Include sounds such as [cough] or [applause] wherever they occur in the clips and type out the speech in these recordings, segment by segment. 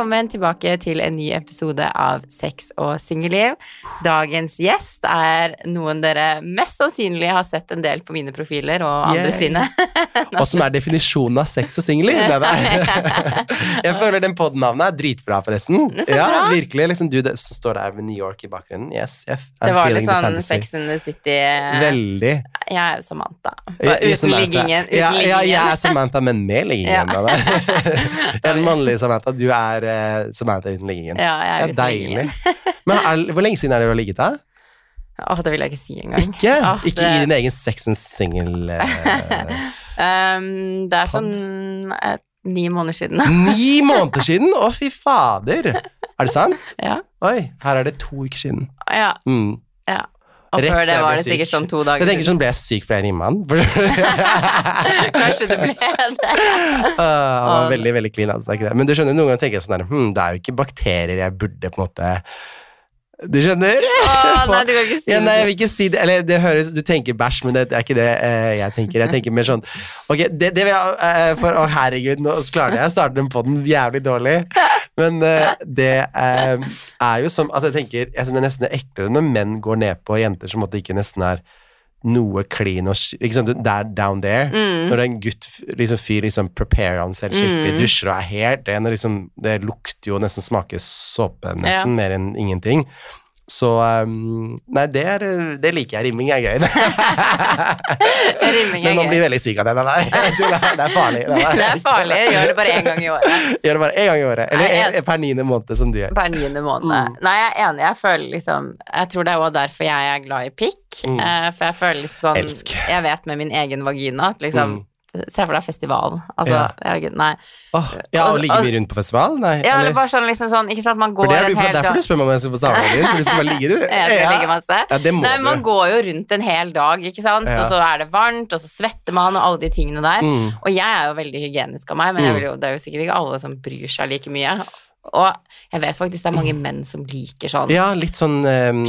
velkommen tilbake til en ny episode av Sex og singelliv. Dagens gjest er noen dere mest sannsynlig har sett en del på mine profiler og andre Yay. sine. [laughs] Og som er definisjonen av sex og singelliv. [laughs] Jeg føler den podnavnet er dritbra, forresten. Ja. Virkelig. Liksom, du som står der med New York i bakgrunnen. Yes, yes, Det var litt sånn. Sex in the City. Veldig. Jeg er jo Samantha. Bare Uten Samantha. liggingen. Uten ja, ja, jeg er Samantha, men med liggingen. Ja. [laughs] den mannlige Samantha. Du er eh, Samantha uten liggingen. Ja, jeg er uten deilig. liggingen. Men er, hvor lenge siden er det du har ligget, da? Åh, det vil jeg ikke si engang. Ikke? oh, Ikke det- i din egen sex and single eh, Um, [laughs] det er sånn eh, ni måneder siden. Ni måneder siden? Å, fy fader! Er det sant? ja. Oi, her er det to uker siden. ja. Mm. ja. Og Rett før det var det sikkert sånn to dager Jeg tenker sånn, Ble jeg syk fordi jeg rimma den? Kanskje det ble det. [laughs] Ah, var veldig veldig clean. Altså, det det. Men du skjønner, noen ganger tenker jeg sånn der, hm, det er jo ikke bakterier jeg burde på en måte Du skjønner? Åh, [laughs] nei, du kan ikke si Ja, nei, jeg det. vil ikke si det Eller det høres Du tenker bæsj, men det, det er ikke det eh, jeg tenker. Jeg tenker mer sånn Ok, det, det vil jeg eh, For å herregud, nå klarte jeg å starte den podden jævlig dårlig. [laughs] Men uh, det eh, er jo som Altså, jeg tenker Jeg synes det er nesten eklere når menn går ned på jenter som måtte ikke nesten er noe clean og ikke sant, er down there. Mm. Når det er en gutt, liksom fyr, liksom preparer han selv skikkelig, Mm. dusjer og er helt ren, liksom Det lukter jo nesten smaker såpe, nesten, Ja. mer enn ingenting. Så um, Nei, det, er, det liker jeg. Rimming er gøy. [laughs] Rimming er Men man blir blir veldig syk av det. Nei, nei, jeg tuller. det er farlig. Det er [laughs] farlig. Gjør det bare én gang i året. Gjør det bare én gang i året. Eller Nei, en, per niende måned, som du gjør. Per niende måned. Mm. Nei, jeg er enig. Jeg føler liksom Jeg tror det er også derfor jeg er glad i pikk. Mm. eh, For jeg føler liksom sånn Elsk. Jeg vet med min egen vagina at liksom Se for deg festivalen. Altså, Ja. herregud, nei. Oh, ja, Og- ligge mye rundt på festival? Nei. Ja, eller? eller bare sånn liksom sånn Ikke sant, man går For det er en hel derfor dag du spør meg om jeg skal på stavdagen. For du skal bare ligge, du. [laughs] Jeg skal ligge masse. Ja, det må Nei, du. man går jo rundt en hel dag, ikke sant, Ja. og så er det varmt, og så svetter man, og alle de tingene der. Mm. Og jeg er jo veldig hygienisk av meg, men jeg Mm. jo, det er jo sikkert ikke alle som bryr seg like mye. Og jeg vet faktisk det er mange menn som liker sånn Ja, litt sånn um,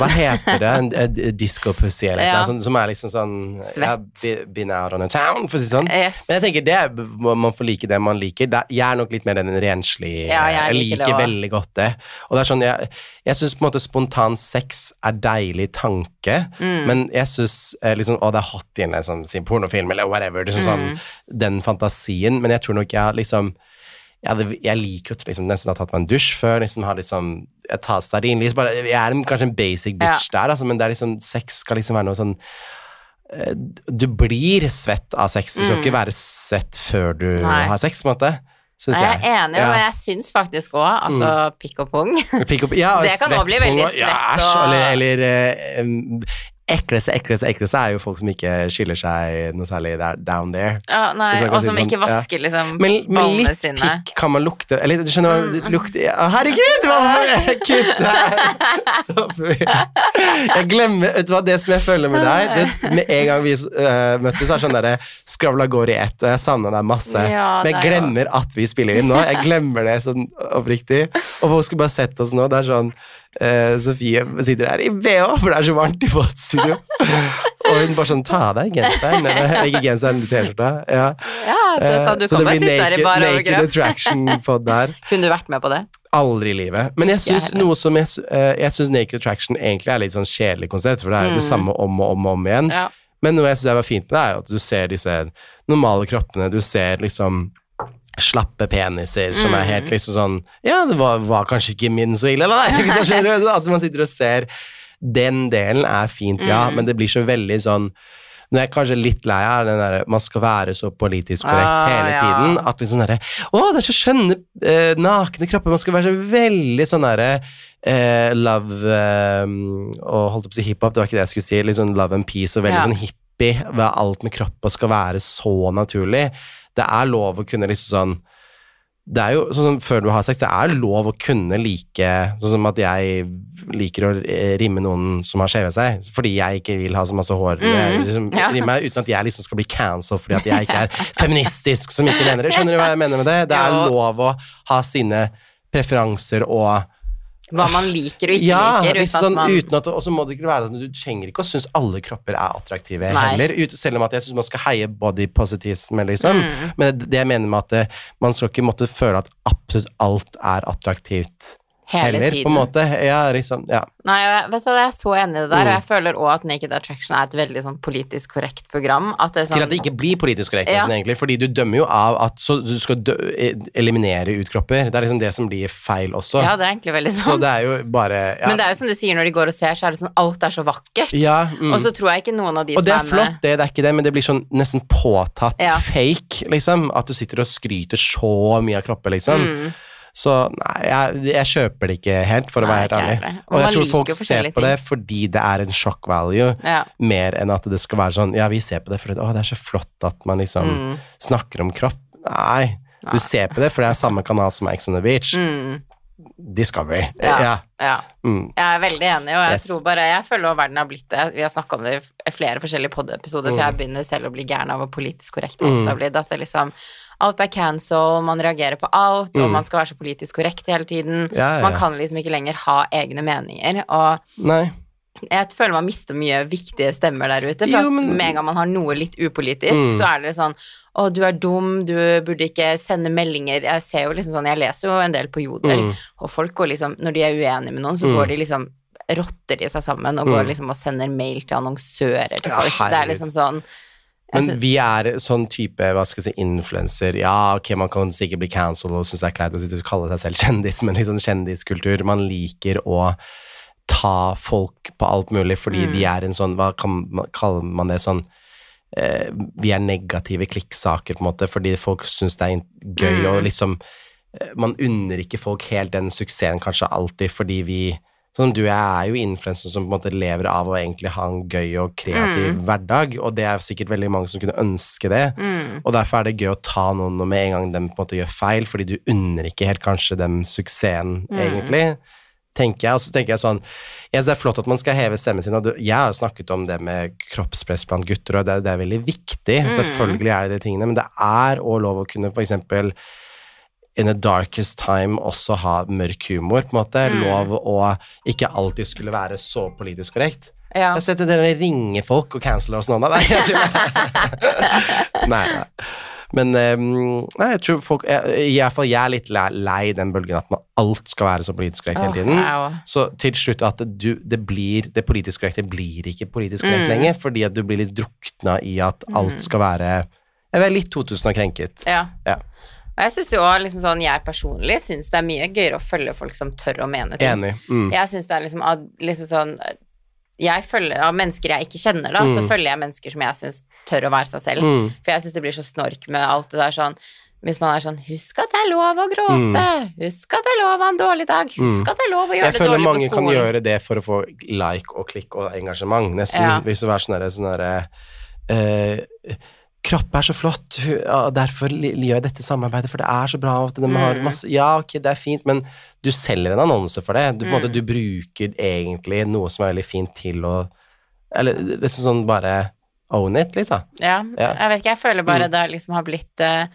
Hva heter det? Disco-pussy, eller Ja. sånt, som er liksom sånn Svett. Ja, Been out on a town, for å si det sånn. Yes. Men jeg tenker det, man får like det man liker. Er- jeg er nok litt mer den renslige Ja, jeg Jeg liker det liker veldig godt det. Og det er sånn, jeg, jeg syns på en måte spontan sex er deilig tanke, Mm. men jeg syns eh, liksom, Å, det er hot i en liksom, pornofilm, eller whatever. Det er sånn, Mm. sånn, den fantasien. Men jeg tror nok jeg liksom jeg, jeg liker å liksom, nesten ha tatt meg en dusj før. liksom har liksom, Jeg tar stearinlys. bare- Jeg er en, kanskje en basic bitch der, altså, men det er liksom, sex skal liksom være noe sånn eh, Du blir svett av sex. Du skal Mm. ikke være svett før du Nei. har sex, på en måte. Synes jeg jeg. er enig, og jeg syns faktisk òg, altså pikk og pung Pick up, ja, og [laughs] Det kan også bli veldig svett. Ja, æsj. og- Eller, eller eh, ekleste, ekleste, ekleste er jo folk som ikke skiller seg noe særlig der, down there. ja, nei, Og som det ikke sånn, ja. vasker liksom Men, men litt sine. pikk kan man lukte Eller du skjønner hva Mm. lukte ja, Herregud, hva [laughs] Kutt her! Jeg glemmer Vet du hva, det som jeg føler med deg det, Med en gang vi uh, møttes, så det sånn derre Skravla går i ett, og jeg savner deg masse. Ja, Men jeg er glemmer at vi spiller inn nå. Jeg glemmer det sånn oppriktig. Og folk skulle bare sett oss nå. Det er sånn uh, Sofie sitter her i BH, for det er så varmt i båtstudio. Og hun bare sånn Ta av deg genseren. Eller ikke genseren, T-skjorta. Ja. Ja, det sa du Eh, så kan det blir naked, naked attraction på der. [laughs] Kunne du vært med på det? Aldri i livet. Men jeg syns noe som jeg, eh, jeg synes Naked Attraction egentlig er litt sånn kjedelig konsept, for det er jo det Mm. samme om og om og om igjen. Ja. Men noe jeg syns var fint med det, er jo at du ser disse normale kroppene, du ser liksom slappe peniser som er Mm. helt liksom sånn Ja, det var, var kanskje ikke min så ille, da. [laughs] Hvis jeg skjønner. At man sitter og ser Den delen er fint, ja, Mm. men det blir så veldig sånn nå er jeg kanskje litt lei av den der man skal være så politisk korrekt Ah, hele ja. tiden. At liksom derre Å, det er så skjønne eh, nakne kropper. Man skal være så veldig sånn derre eh, love eh, og holdt på å si hiphop, det var ikke det jeg skulle si. Sånn love and peace og veldig Ja. sånn hippie. Alt med kropp og skal være så naturlig. Det er lov å kunne liksom sånn det er jo sånn som Før du har sex, det er lov å kunne like Sånn som at jeg liker å eh, rimme noen som har skjevet seg, fordi jeg ikke vil ha så masse hår. Mhm, liksom, ja. rimme Uten at jeg liksom skal bli cancelled fordi at jeg ikke er [laughs] feministisk, som ikke mener det. Skjønner du hva jeg mener med det? Det er lov å ha sine preferanser og Hva man liker og ikke ja, liker. Uten sånn, at og så må det ikke være du trenger ikke å synes alle kropper er attraktive Nei. heller, ut, selv om at jeg synes man skal heie body positivisme, liksom. Mm. Men det, det jeg mener med at det, man skal ikke måtte føle at absolutt alt er attraktivt Hele heller, tiden. på en måte. Ja, liksom, ja. Nei, jeg, vet du hva, jeg er så enig i det der, og Mm. jeg føler òg at Naked Attraction er et veldig sånn politisk korrekt program. At det er sånn, Til at det ikke blir politisk korrekt, Ja. nesten, egentlig. Fordi du dømmer jo av at så du skal dø, e- eliminere utkropper. Det er liksom det som blir feil også. Ja, det er egentlig veldig så sant. det er jo bare ja. Men det er jo som du sier, når de går og ser, så er det sånn alt er så vakkert. ja, mm. Og så tror jeg ikke noen av de Og det som er flott, det, det er ikke det, men det blir sånn nesten påtatt fake, liksom. At du sitter og skryter så mye av kropper, liksom. Mm. Så nei, jeg, jeg kjøper det ikke helt, for å være helt ærlig. Og jeg tror folk ser på det fordi det er en shock value, Ja. mer enn at det skal være sånn Ja, vi ser på det fordi å, det er så flott at man liksom Mm. snakker om kropp. Nei. Du ser på det, for det er samme kanal som Ex on the Beach. Mm. Discovery. Ja. Ja. ja. Mm. Jeg er veldig enig, og jeg Yes. tror bare Jeg føler også verden har blitt det. Vi har snakka om det i flere forskjellige podiepisoder, mm. for jeg begynner selv å bli gæren av hvor politisk korrekt alt Mm. har blitt. At det liksom Alt er cancel, man reagerer på alt, og Mm. man skal være så politisk korrekt hele tiden. Ja, Man kan liksom ikke lenger ha egne meninger, og Nei. jeg føler man mister mye viktige stemmer der ute. For Jo, at med en gang man har noe litt upolitisk, Mm. så er det sånn å, du er dum, du burde ikke sende meldinger. Jeg ser jo liksom sånn, jeg leser jo en del på Jodel, Mm. og folk går liksom, når de er uenige med noen, så Mm. går de liksom rotter de seg sammen og Mm. går liksom og sender mail til annonsører til Ja, folk. det er liksom sånn Men vi er sånn type hva skal jeg si, influenser. Ja, ok, man kan sikkert bli cancelled og synes det er kleint å og kalle seg selv kjendis, [laughs] men litt sånn kjendiskultur. Man liker å ta folk på alt mulig fordi Mm. vi er en sånn, hva kan man, kaller man det sånn Vi er negative klikksaker, på en måte, fordi folk syns det er gøy Mm. og liksom eh, Man unner ikke folk helt den suksessen kanskje alltid fordi vi Sånn du du, jeg er jo influenser som på en måte lever av å egentlig ha en gøy og kreativ Mm. hverdag, og det er sikkert veldig mange som kunne ønske det. mm, Og derfor er det gøy å ta noen og med en gang de på en måte gjør feil, fordi du unner ikke helt kanskje dem suksessen, Mm. egentlig. Tenker jeg, og så tenker jeg sånn Jeg synes det er flott at man skal heve stemmen sin, og du, jeg har snakket om det med kroppspress blant gutter, og det, det er veldig viktig, Mm. selvfølgelig er det de tingene, men det er òg lov å kunne eksempel in the darkest time også ha mørk humor, på en måte. Mm. Lov å ikke alltid skulle være så politisk korrekt. ja. Jeg har sett dere ringer folk og canceler og sånn. Nei, jeg [laughs] nei, nei. Men ehm, nei, jeg tror folk jeg, I hvert fall jeg er litt lei, den bølgen at man, alt skal være så politisk korrekt hele tiden. Oh. Så til slutt at du, det blir Det politisk korrekte blir ikke politisk korrekt Mm. lenger, fordi at du blir litt drukna i at alt skal være Jeg er litt 2000 og krenket. Ja. Ja. Og jeg syns jo også, liksom sånn, jeg personlig syns det er mye gøyere å følge folk som tør å mene ting. Enig. Mm. Jeg syns det er liksom, liksom sånn jeg følger, Av mennesker jeg ikke kjenner, da, så Mm. følger jeg mennesker som jeg syns tør å være seg selv. Mm. For jeg syns det blir så snork med alt det der sånn Hvis man er sånn 'Husk at det er lov å gråte'. 'Husk at det er lov å ha en dårlig dag'. 'Husk Mm. at det er lov å gjøre det dårlig på skolen.' Jeg føler mange kan gjøre det for å få like og klikk og engasjement, nesten. Ja. Hvis du er sånn derre sånn derre eh, Kropp er så flott, derfor gjør jeg dette samarbeidet, for det er så bra. At de har Mm. masse, ja, ok, det er fint, men du selger en annonse for det. Du, en måte, Mm. du bruker egentlig noe som er veldig fint til å Eller liksom sånn bare own it, litt, da. Ja, Ja. jeg vet ikke, jeg føler bare Mm. det liksom har blitt eh,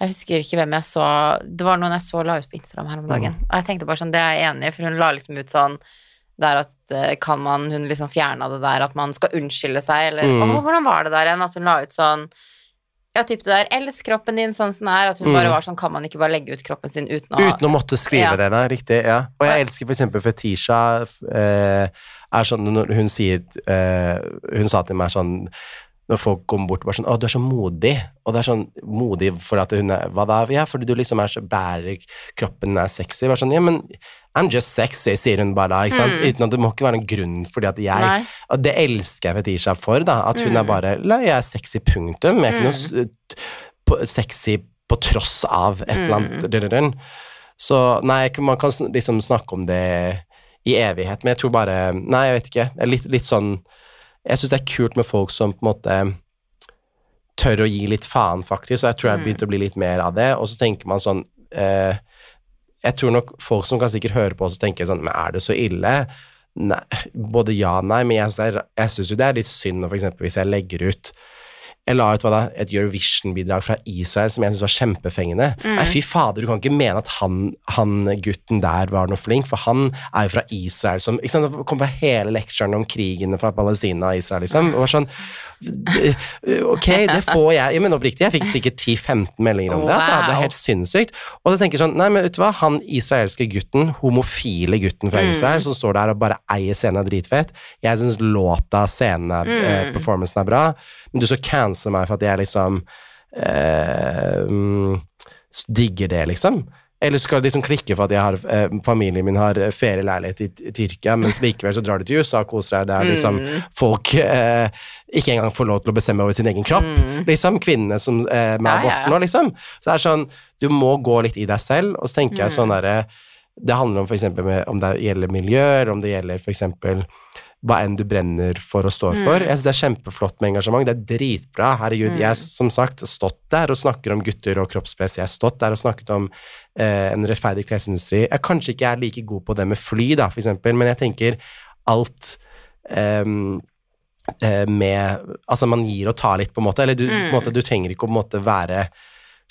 Jeg husker ikke hvem jeg så Det var noen jeg så la ut på Instagram her om dagen, Mm. og jeg tenkte bare sånn, det er jeg enig i, for hun la liksom ut sånn der at eh, kan man Hun liksom fjerna det der at man skal unnskylde seg, eller Mm. Åh, hvordan var det der igjen? At hun la ut sånn ja, typ det der 'elsk kroppen din sånn som den er', at hun Mm. bare var sånn 'kan man ikke bare legge ut kroppen sin uten å Uten å måtte skrive Ja. det, da. Riktig. ja. Og jeg elsker for eksempel Fetisha eh, er sånn når hun sier eh, Hun sa til meg sånn når folk kommer bort og bare sånn 'Å, du er så modig.' Og det er sånn modig for at hun er Hva da? Ja, fordi du liksom er så bærer kroppen er sexy. Bare sånn Ja, men I'm just sexy, sier hun bare da, ikke sant? Mm. Uten at det må ikke være en grunn fordi at jeg Nei. Og det elsker jeg Fetisha for, da. At hun Mm. er bare La, jeg er sexy, punktum. Jeg er ikke noe på, sexy på tross av et eller annet. Mm. Så nei, man kan liksom snakke om det i evighet, men jeg tror bare Nei, jeg vet ikke. Litt, litt sånn Jeg syns det er kult med folk som på en måte tør å gi litt faen, faktisk, og jeg tror jeg har begynt å bli litt mer av det. Og så tenker man sånn eh, Jeg tror nok folk som kan sikkert høre på oss, tenker sånn Men er det så ille? Nei, både ja og nei, men jeg, syns jo det er litt synd når for eksempel hvis jeg legger ut jeg la ut da, et Eurovision-bidrag fra Israel som jeg syntes var kjempefengende. Mm. Nei, fy fader, du kan ikke mene at han, han gutten der var noe flink, for han er jo fra Israel som ikke sant, Det kom fra hele lecturen om krigene fra Palestina og Israel, liksom. Det var sånn [laughs] Ok, det får jeg Men oppriktig, jeg fikk sikkert 10-15 meldinger om det. så det er det helt sinnssykt. Og så tenker jeg sånn Nei, men vet du hva, han israelske gutten, homofile gutten fra Israel, som står der og bare eier scenen, er dritfett. Jeg syns låta, scenen, mm. eh, performancen er bra, men du skal cancele meg for at jeg liksom eh, mm, digger det, liksom. Eller skal det liksom klikke for at har, eh, familien min har eh, ferieleilighet i, i Tyrkia, mens likevel så drar de til USA og koser deg der liksom folk eh, ikke engang får lov til å bestemme over sin egen kropp. Liksom kvinnene som eh, med Ja, ja, ja. nå, liksom. Så det er sånn, du må gå litt i deg selv, og så tenker Mm. jeg sånn derre Det handler om for med, om det gjelder miljø, eller om det gjelder for eksempel hva enn du brenner for og står for. Mm. Jeg synes Det er kjempeflott med engasjement. Det er dritbra. Herregud, jeg har som sagt stått der og snakker om gutter og kroppspress. Jeg har stått der og snakket om eh, en rettferdig klesindustri. Jeg kanskje ikke er like god på det med fly, da, for eksempel, men jeg tenker alt ehm, eh, med Altså, man gir og tar litt, på en måte. Eller du, på en måte, du trenger ikke å på en måte være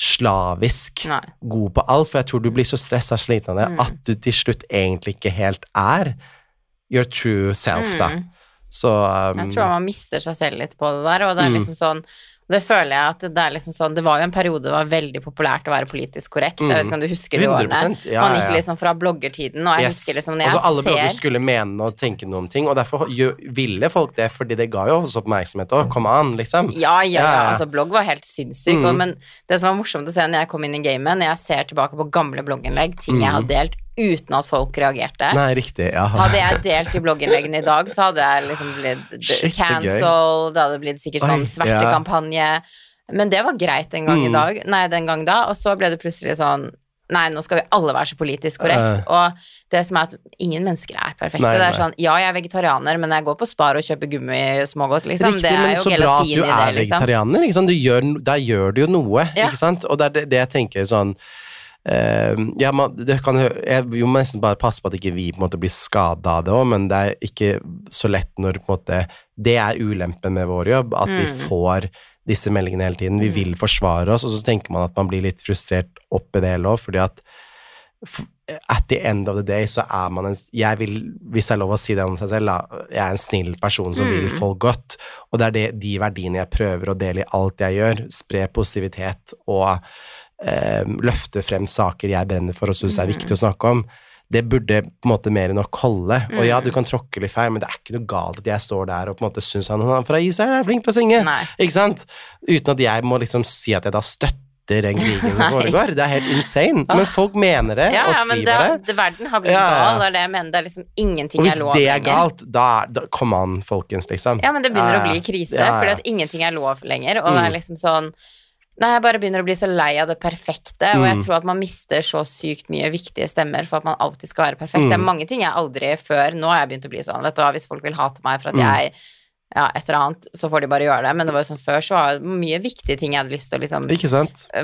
slavisk Nei. god på alt, for jeg tror du blir så stressa sliten av det at du til slutt egentlig ikke helt er your true self, da. Så um, Jeg tror man mister seg selv litt på det der, og det er Mm. liksom sånn det føler jeg at det er liksom sånn Det var jo en periode det var veldig populært å være politisk korrekt. Jeg vet ikke om du husker de årene. 100%, ja, Man gikk liksom fra bloggertiden, og jeg Yes. husker liksom når Altså, alle jeg blogger skulle mene og tenke noe om ting, og derfor ville folk det, fordi det ga jo også oppmerksomhet òg. Kom an, liksom. Ja, ja, ja, altså blogg var helt sinnssyk, Mm. og, men det som var morsomt å se når jeg kom inn i gamet, når jeg ser tilbake på gamle blogginnlegg, ting jeg har delt uten at folk reagerte. Nei, riktig. Ja. Hadde jeg delt i blogginnleggene i dag, så hadde jeg liksom blitt [laughs] Shit, det hadde blitt sikkert sånn svertekampanje. Men det var greit en gang i Mm. dag, nei, den gang da, og så ble det plutselig sånn Nei, nå skal vi alle være så politisk korrekt. og det som er at ingen mennesker er perfekte. Nei, det er sånn, ja, jeg er vegetarianer, men jeg går på Spar og kjøper gummismågodt, liksom. Riktig, det er men jo så bra at gelatin du i er det, liksom. vegetarianer. Ikke sant? Du gjør, der gjør du jo noe, Ja. ikke sant? Og det er det, det jeg tenker sånn ja, man, det kan, jeg vi må nesten bare passe på at ikke vi på en måte blir skada av det òg, men det er ikke så lett når på en måte Det er ulempen med vår jobb, at vi Mm. får disse meldingene hele tiden. Vi vil forsvare oss, og så tenker man at man blir litt frustrert opp i det hele òg, fordi at at the end of the day så er man en jeg vil, Hvis det er lov å si det om seg selv, da. Jeg er en snill person som vil folk godt. Og det er det, de verdiene jeg prøver å dele i alt jeg gjør. Spre positivitet og eh, løfte frem saker jeg brenner for og syns er viktig å snakke om. Det burde på en måte mer enn nok holde. Og ja, du kan tråkke litt feil, men det er ikke noe galt at jeg står der og på en måte syns han, han er fra Israel er flink til å synge. Nei. Ikke sant? Uten at jeg må liksom si at jeg da støtter den krigen som [laughs] foregår. Det er helt insane. Men folk mener det Ja, og ja, men skriver det, det. verden har blitt Ja, ja, gal, det er det jeg mener. Det er liksom ingenting Og hvis lenger. Hvis det er galt, da, er- da Kom an, folkens, liksom. Ja, men det begynner å bli krise, fordi at ingenting er lov lenger, og det Mm. er liksom sånn Nei, jeg bare begynner å bli så lei av det perfekte, og jeg Mm. tror at man mister så sykt mye viktige stemmer for at man alltid skal være perfekt. Mm. Det er mange ting jeg aldri før Nå har jeg begynt å bli sånn, vet du hva, hvis folk vil hate meg for at Mm. jeg ja, et eller annet, så får de bare gjøre det. Men det var jo sånn før, så var det mye viktige ting jeg hadde lyst til å liksom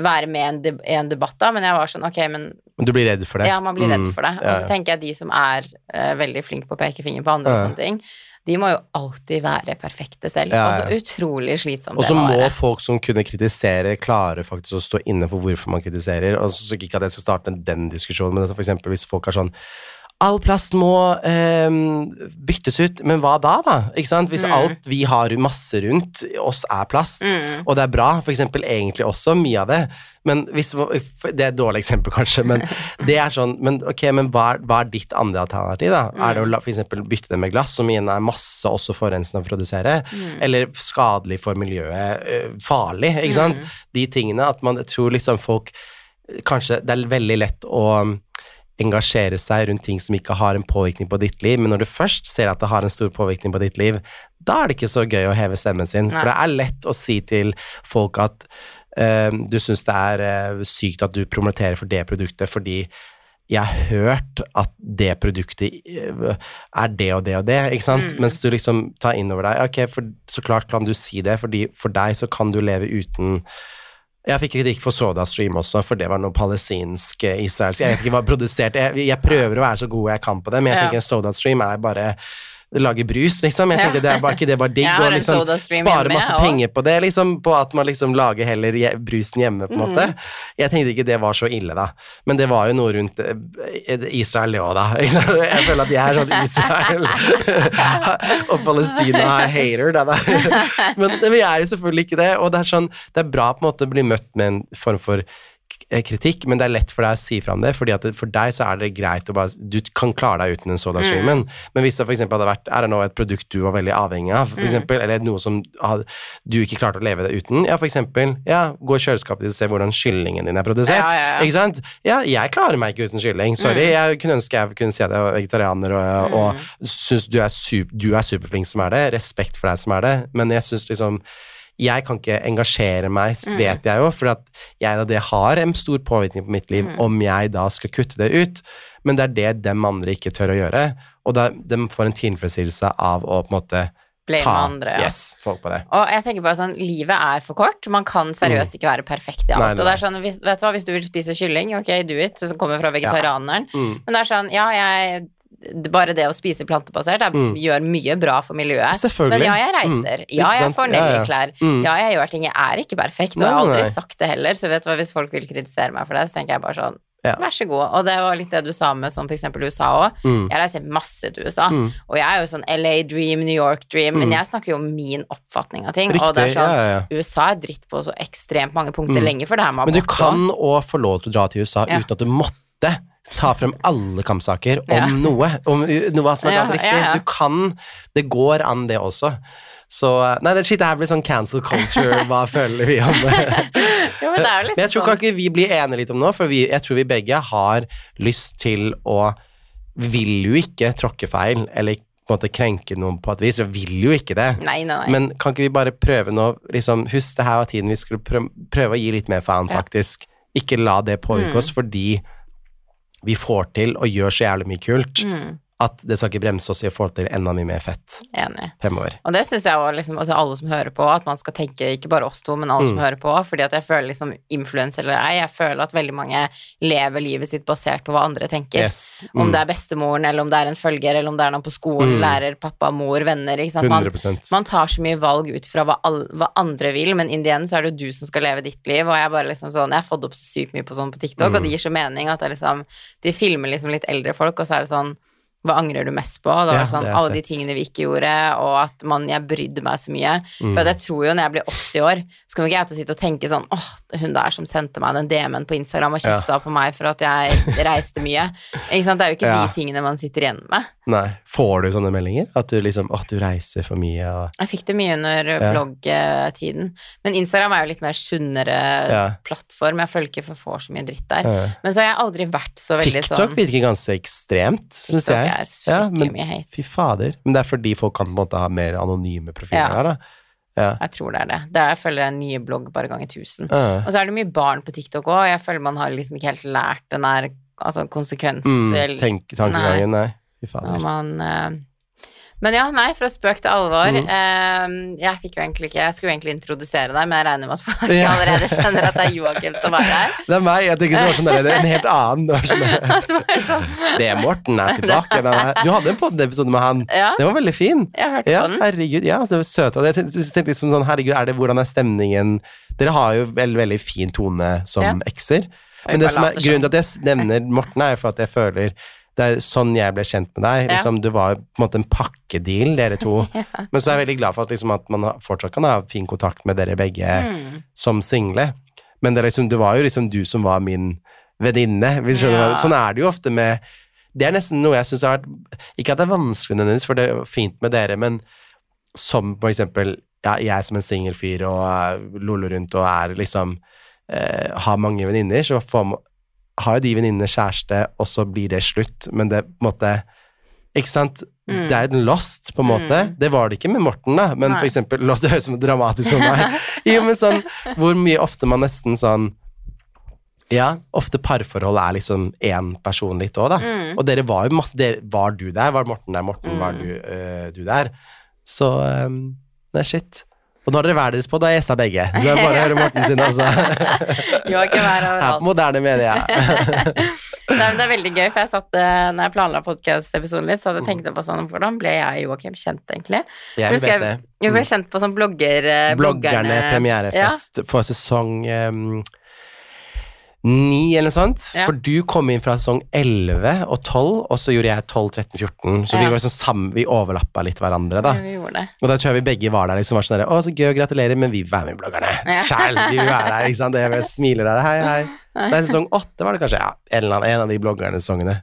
være med i en, debatt da, men jeg var sånn, ok, men du blir redd for det. ja, man blir redd Mm, for det. ja, Og så tenker jeg de som er uh, veldig flinke på å peke finger på andre og sånne ting, de må jo alltid være perfekte selv. Ja, Og så utrolig slitsomt Og så må må være. folk som kunne kritisere, klare faktisk å stå inne for hvorfor man kritiserer. Og så Ikke at jeg skal starte den diskusjonen, men for eksempel hvis folk er sånn All plast må eh, byttes ut, men hva da, da? Ikke sant? Hvis Mm. alt vi har masse rundt oss er plast, Mm. og det er bra, for eksempel egentlig også, mye av det, men hvis Det er et dårlig eksempel, kanskje, men [laughs] det er sånn Men okay, men hva, hva er ditt andre alternativ, da? Er det å la- for bytte det med glass, som igjen er masse også forurensende å produsere, eller skadelig for miljøet, øh, farlig, ikke sant? De tingene at man tror liksom folk Kanskje det er veldig lett å engasjere seg rundt ting som ikke har en påvirkning på ditt liv, men når du først ser at det har en stor påvirkning på ditt liv, da er det ikke så gøy å heve stemmen sin. Nei. For det er lett å si til folk at uh, du syns det er uh, sykt at du promoterer for det produktet fordi jeg har hørt at det produktet eh, er det og det og det, ikke sant? Mm. Mens du liksom tar inn over deg, ok, for, så klart kan du si det, fordi for deg så kan du leve uten jeg fikk kritikk for SodaStream også, for det var noe palestinsk eh, israelsk. Jeg vet ikke hva produsert Jeg, jeg prøver å være så god jeg kan på det, men jeg tenker SodaStream er bare lage brus, liksom. Jeg tenkte det er bare ikke det bare [laughs] digg å liksom spare masse også. penger på det, liksom. På at man liksom lager heller je- brusen hjemme, på en måte. Mm. Jeg tenkte ikke det var så ille, da. Men det var jo noe rundt eh, Israel òg, da. [laughs] Jeg føler at jeg er sånn Israel [laughs] og Palestina er hater, da. da. Men, men jeg er jo selvfølgelig ikke det, og det er sånn Det er bra på en måte å bli møtt med en form for eh, kritikk, men det er lett for deg å si fra om det, fordi at for deg så er det greit å bare Du kan klare deg uten en sodastreamen, men hvis det eksempel hadde vært Er det nå et produkt du var veldig avhengig av, for eksempel, eller noe som du ikke klarte å leve det uten, ja, eksempel, ja, gå i kjøleskapet ditt og se hvordan kyllingen din er produsert, Ja, ja, ja. ikke sant? Ja, jeg klarer meg ikke uten kylling, sorry, jeg kunne ønske jeg kunne si at jeg var vegetarianer og, og syns du du er superflink som er det, respekt for deg som er det, men jeg syns liksom jeg kan ikke engasjere meg, vet jeg jo, for at jeg da det har en stor påvirkning på mitt liv om jeg da skal kutte det ut. Men det er det dem andre ikke tør å gjøre, og da, de får en tilfredsstillelse av å på en måte ta andre, ja. yes, folk på det. Og jeg tenker bare sånn, livet er for kort. Man kan seriøst ikke være perfekt i alt. Mm. Nei, nei, Og det er sånn, hvis, vet du hva, hvis du vil spise kylling, ok, do it, som kommer fra vegetarianeren. Mm. Men det er sånn, ja, jeg bare det å spise plantebasert er, Mm. gjør mye bra for miljøet. Men ja, jeg reiser. Mm. Ja, jeg får får Ja, ja. Mm. Ja, jeg gjør ting. Jeg er ikke perfekt, og jeg har aldri sagt det heller. Så vet du hva, hvis folk vil kritisere meg for det, så tenker jeg bare sånn, Ja. vær så god. Og det var litt det du sa med sånn f.eks. USA òg. Mm. Jeg reiser masse til USA, Mm. og jeg er jo sånn LA Dream, New York Dream, men Mm. jeg snakker jo om min oppfatning av ting. Riktig, og det er sånn, ja, ja. USA er dritt på så ekstremt mange punkter Mm. lenge for det her med Men du kan òg få lov til å dra til USA uten at du måtte ta frem alle kampsaker om Ja. noe, om noe som er galt riktig. ja, ja. Du kan Det går an, det også. Så Nei, det shit, det her blir sånn cancel culture, hva [laughs] føler vi om det? Jo, men det er jo Men jeg tror liksom kan sånn ikke vi blir enige litt om nå, for vi, jeg tror vi begge har lyst til å Vil jo ikke tråkke feil, eller på en måte krenke noen på et vis. Vi vil jo ikke det. Nei, nei. Men kan ikke vi bare prøve nå liksom, Husk, det her var tiden vi skulle prøve, prøve å gi litt mer faen, faktisk. Ikke la det påvirke Mm. oss, fordi vi får til og gjør så jævlig mye kult. Mm, at det skal ikke bremse oss i å få til enda mye mer fett enig. fremover. Og det syns jeg òg, liksom, altså alle som hører på, at man skal tenke ikke bare oss to, men alle som Mm. hører på. Fordi at jeg føler liksom influenser eller ei, jeg føler at veldig mange lever livet sitt basert på hva andre tenker. Yes. Om Mm. det er bestemoren, eller om det er en følger, eller om det er noen på skolen, Mm. lærer, pappa, mor, venner. Ikke sant? Man, 100 man tar så mye valg ut fra hva, all, hva andre vil, men in the end så er det jo du som skal leve ditt liv. Og jeg bare liksom sånn, jeg har fått opp så sykt mye på sånn på TikTok, Mm. og det gir så mening at det liksom, de filmer liksom litt eldre folk, og så er det sånn hva angrer du mest på? Da var det sånn, det jeg alle de tingene vi ikke gjorde, og at man, jeg brydde meg så mye. Mm. For at jeg tror jo når jeg blir 80 år, så kommer ikke jeg til å sitte og tenke sånn åh, hun der som sendte meg den DM-en på Instagram og Ja. på meg for at jeg reiste mye. Ikke sant? Det er jo ikke Ja. de tingene man sitter igjen med. Nei. Får du sånne meldinger? At du liksom åh, du reiser for mye og Jeg fikk det mye under Ja. bloggtiden. Men Instagram er jo litt mer sunnere plattform. Jeg føler ikke for får så mye dritt der. Men så har jeg aldri vært så veldig TikTok sånn virker ganske ekstremt, syns TikTok jeg. er skikkelig Ja, men- mye hate. Fy fader. Men det er fordi folk kan på en måte ha mer anonyme profiler Ja. her, da. Ja. Jeg tror det er det. det er, jeg følger er en ny blogg bare ganger tusen. Ja. Og så er det mye barn på TikTok òg, jeg føler man har liksom ikke helt lært den der altså konsekvens Mm, tenk, tankegangen, nei. Fy fader. når man eh, Men ja, nei, fra spøk til alvor. Mm. Uh, jeg fikk jo egentlig ikke Jeg skulle egentlig introdusere deg, men jeg regner med at folk Ja. allerede skjønner at det er Joakim som er her. [laughs] Det er meg. Jeg tenker sånn der, det er en helt annen. Det, var sånn er [laughs] sånn det er Morten er tilbake. Den er, du hadde en poddepisode med han. Ja, Det var veldig fin. jeg hørte Ja, på den. herregud. Ja, så søt. Jeg tenkte, liksom sånn, herregud, er det, hvordan er stemningen Dere har jo veldig, veldig fin tone som ekser. Men det som er, grunnen til at jeg nevner Morten, er jo for at jeg føler det er sånn jeg ble kjent med deg. Liksom, det var på en måte en pakkedeal, dere to. [laughs] Men så er jeg veldig glad for at, liksom, at man fortsatt kan ha fin kontakt med dere begge Mm. som single. Men det, liksom, det var jo liksom du som var min venninne. Ja. Sånn er det jo ofte med Det er nesten noe jeg syns har vært Ikke at det er vanskelig nødvendigvis, for det er fint med dere, men som for eksempel ja, jeg som en singel fyr og uh, loller rundt og er liksom eh, Har mange venninner, så får man, har jo de venninnene kjæreste, og så blir det slutt, men det på en måte Ikke sant? Mm. Det er en lost, på en måte. Mm. Det var det ikke med Morten, da, men Nei. for eksempel Lost høres som dramatisk for meg. jo, men sånn hvor mye ofte man nesten sånn Ja, ofte parforhold er liksom én person litt òg, da. Mm. Og dere var jo masse dere, Var du der? Var Morten der? Morten, var Mm. du, øh, du der? Så um, Nei, shit. Og nå har dere hver deres på, da gjester jeg begge. Så det er bare å høre Morten sin, altså. [laughs] Er Her på overalt. Moderne Media. [laughs] Nei, men det er veldig gøy, for jeg satt eh, når jeg planla podkast-episoden litt, så hadde jeg tenkt på sånn hvordan ble jeg og Joakim kjent, egentlig? Jeg vet det. Jeg ble kjent på sånn blogger... Bloggerne, Bloggerne premierefest for sesong um, ni eller noe sånt. Ja. For du kom inn fra sesong 11 og 12, og så gjorde jeg 12, 13, 14. Så vi Ja. var liksom sammen, vi overlappa litt hverandre, da. Ja, vi gjorde det. Og da tror jeg vi begge var der. liksom var sånn der, Å, så gøy, gratulerer, men vi vil være med Bloggerne. Ja. [laughs] Sjæl, vi vil være der, ikke sant. Jeg smiler der. Hei, hei. Det er sesong åtte var det kanskje. Ja, en, eller annen, en av de bloggerne-sesongene.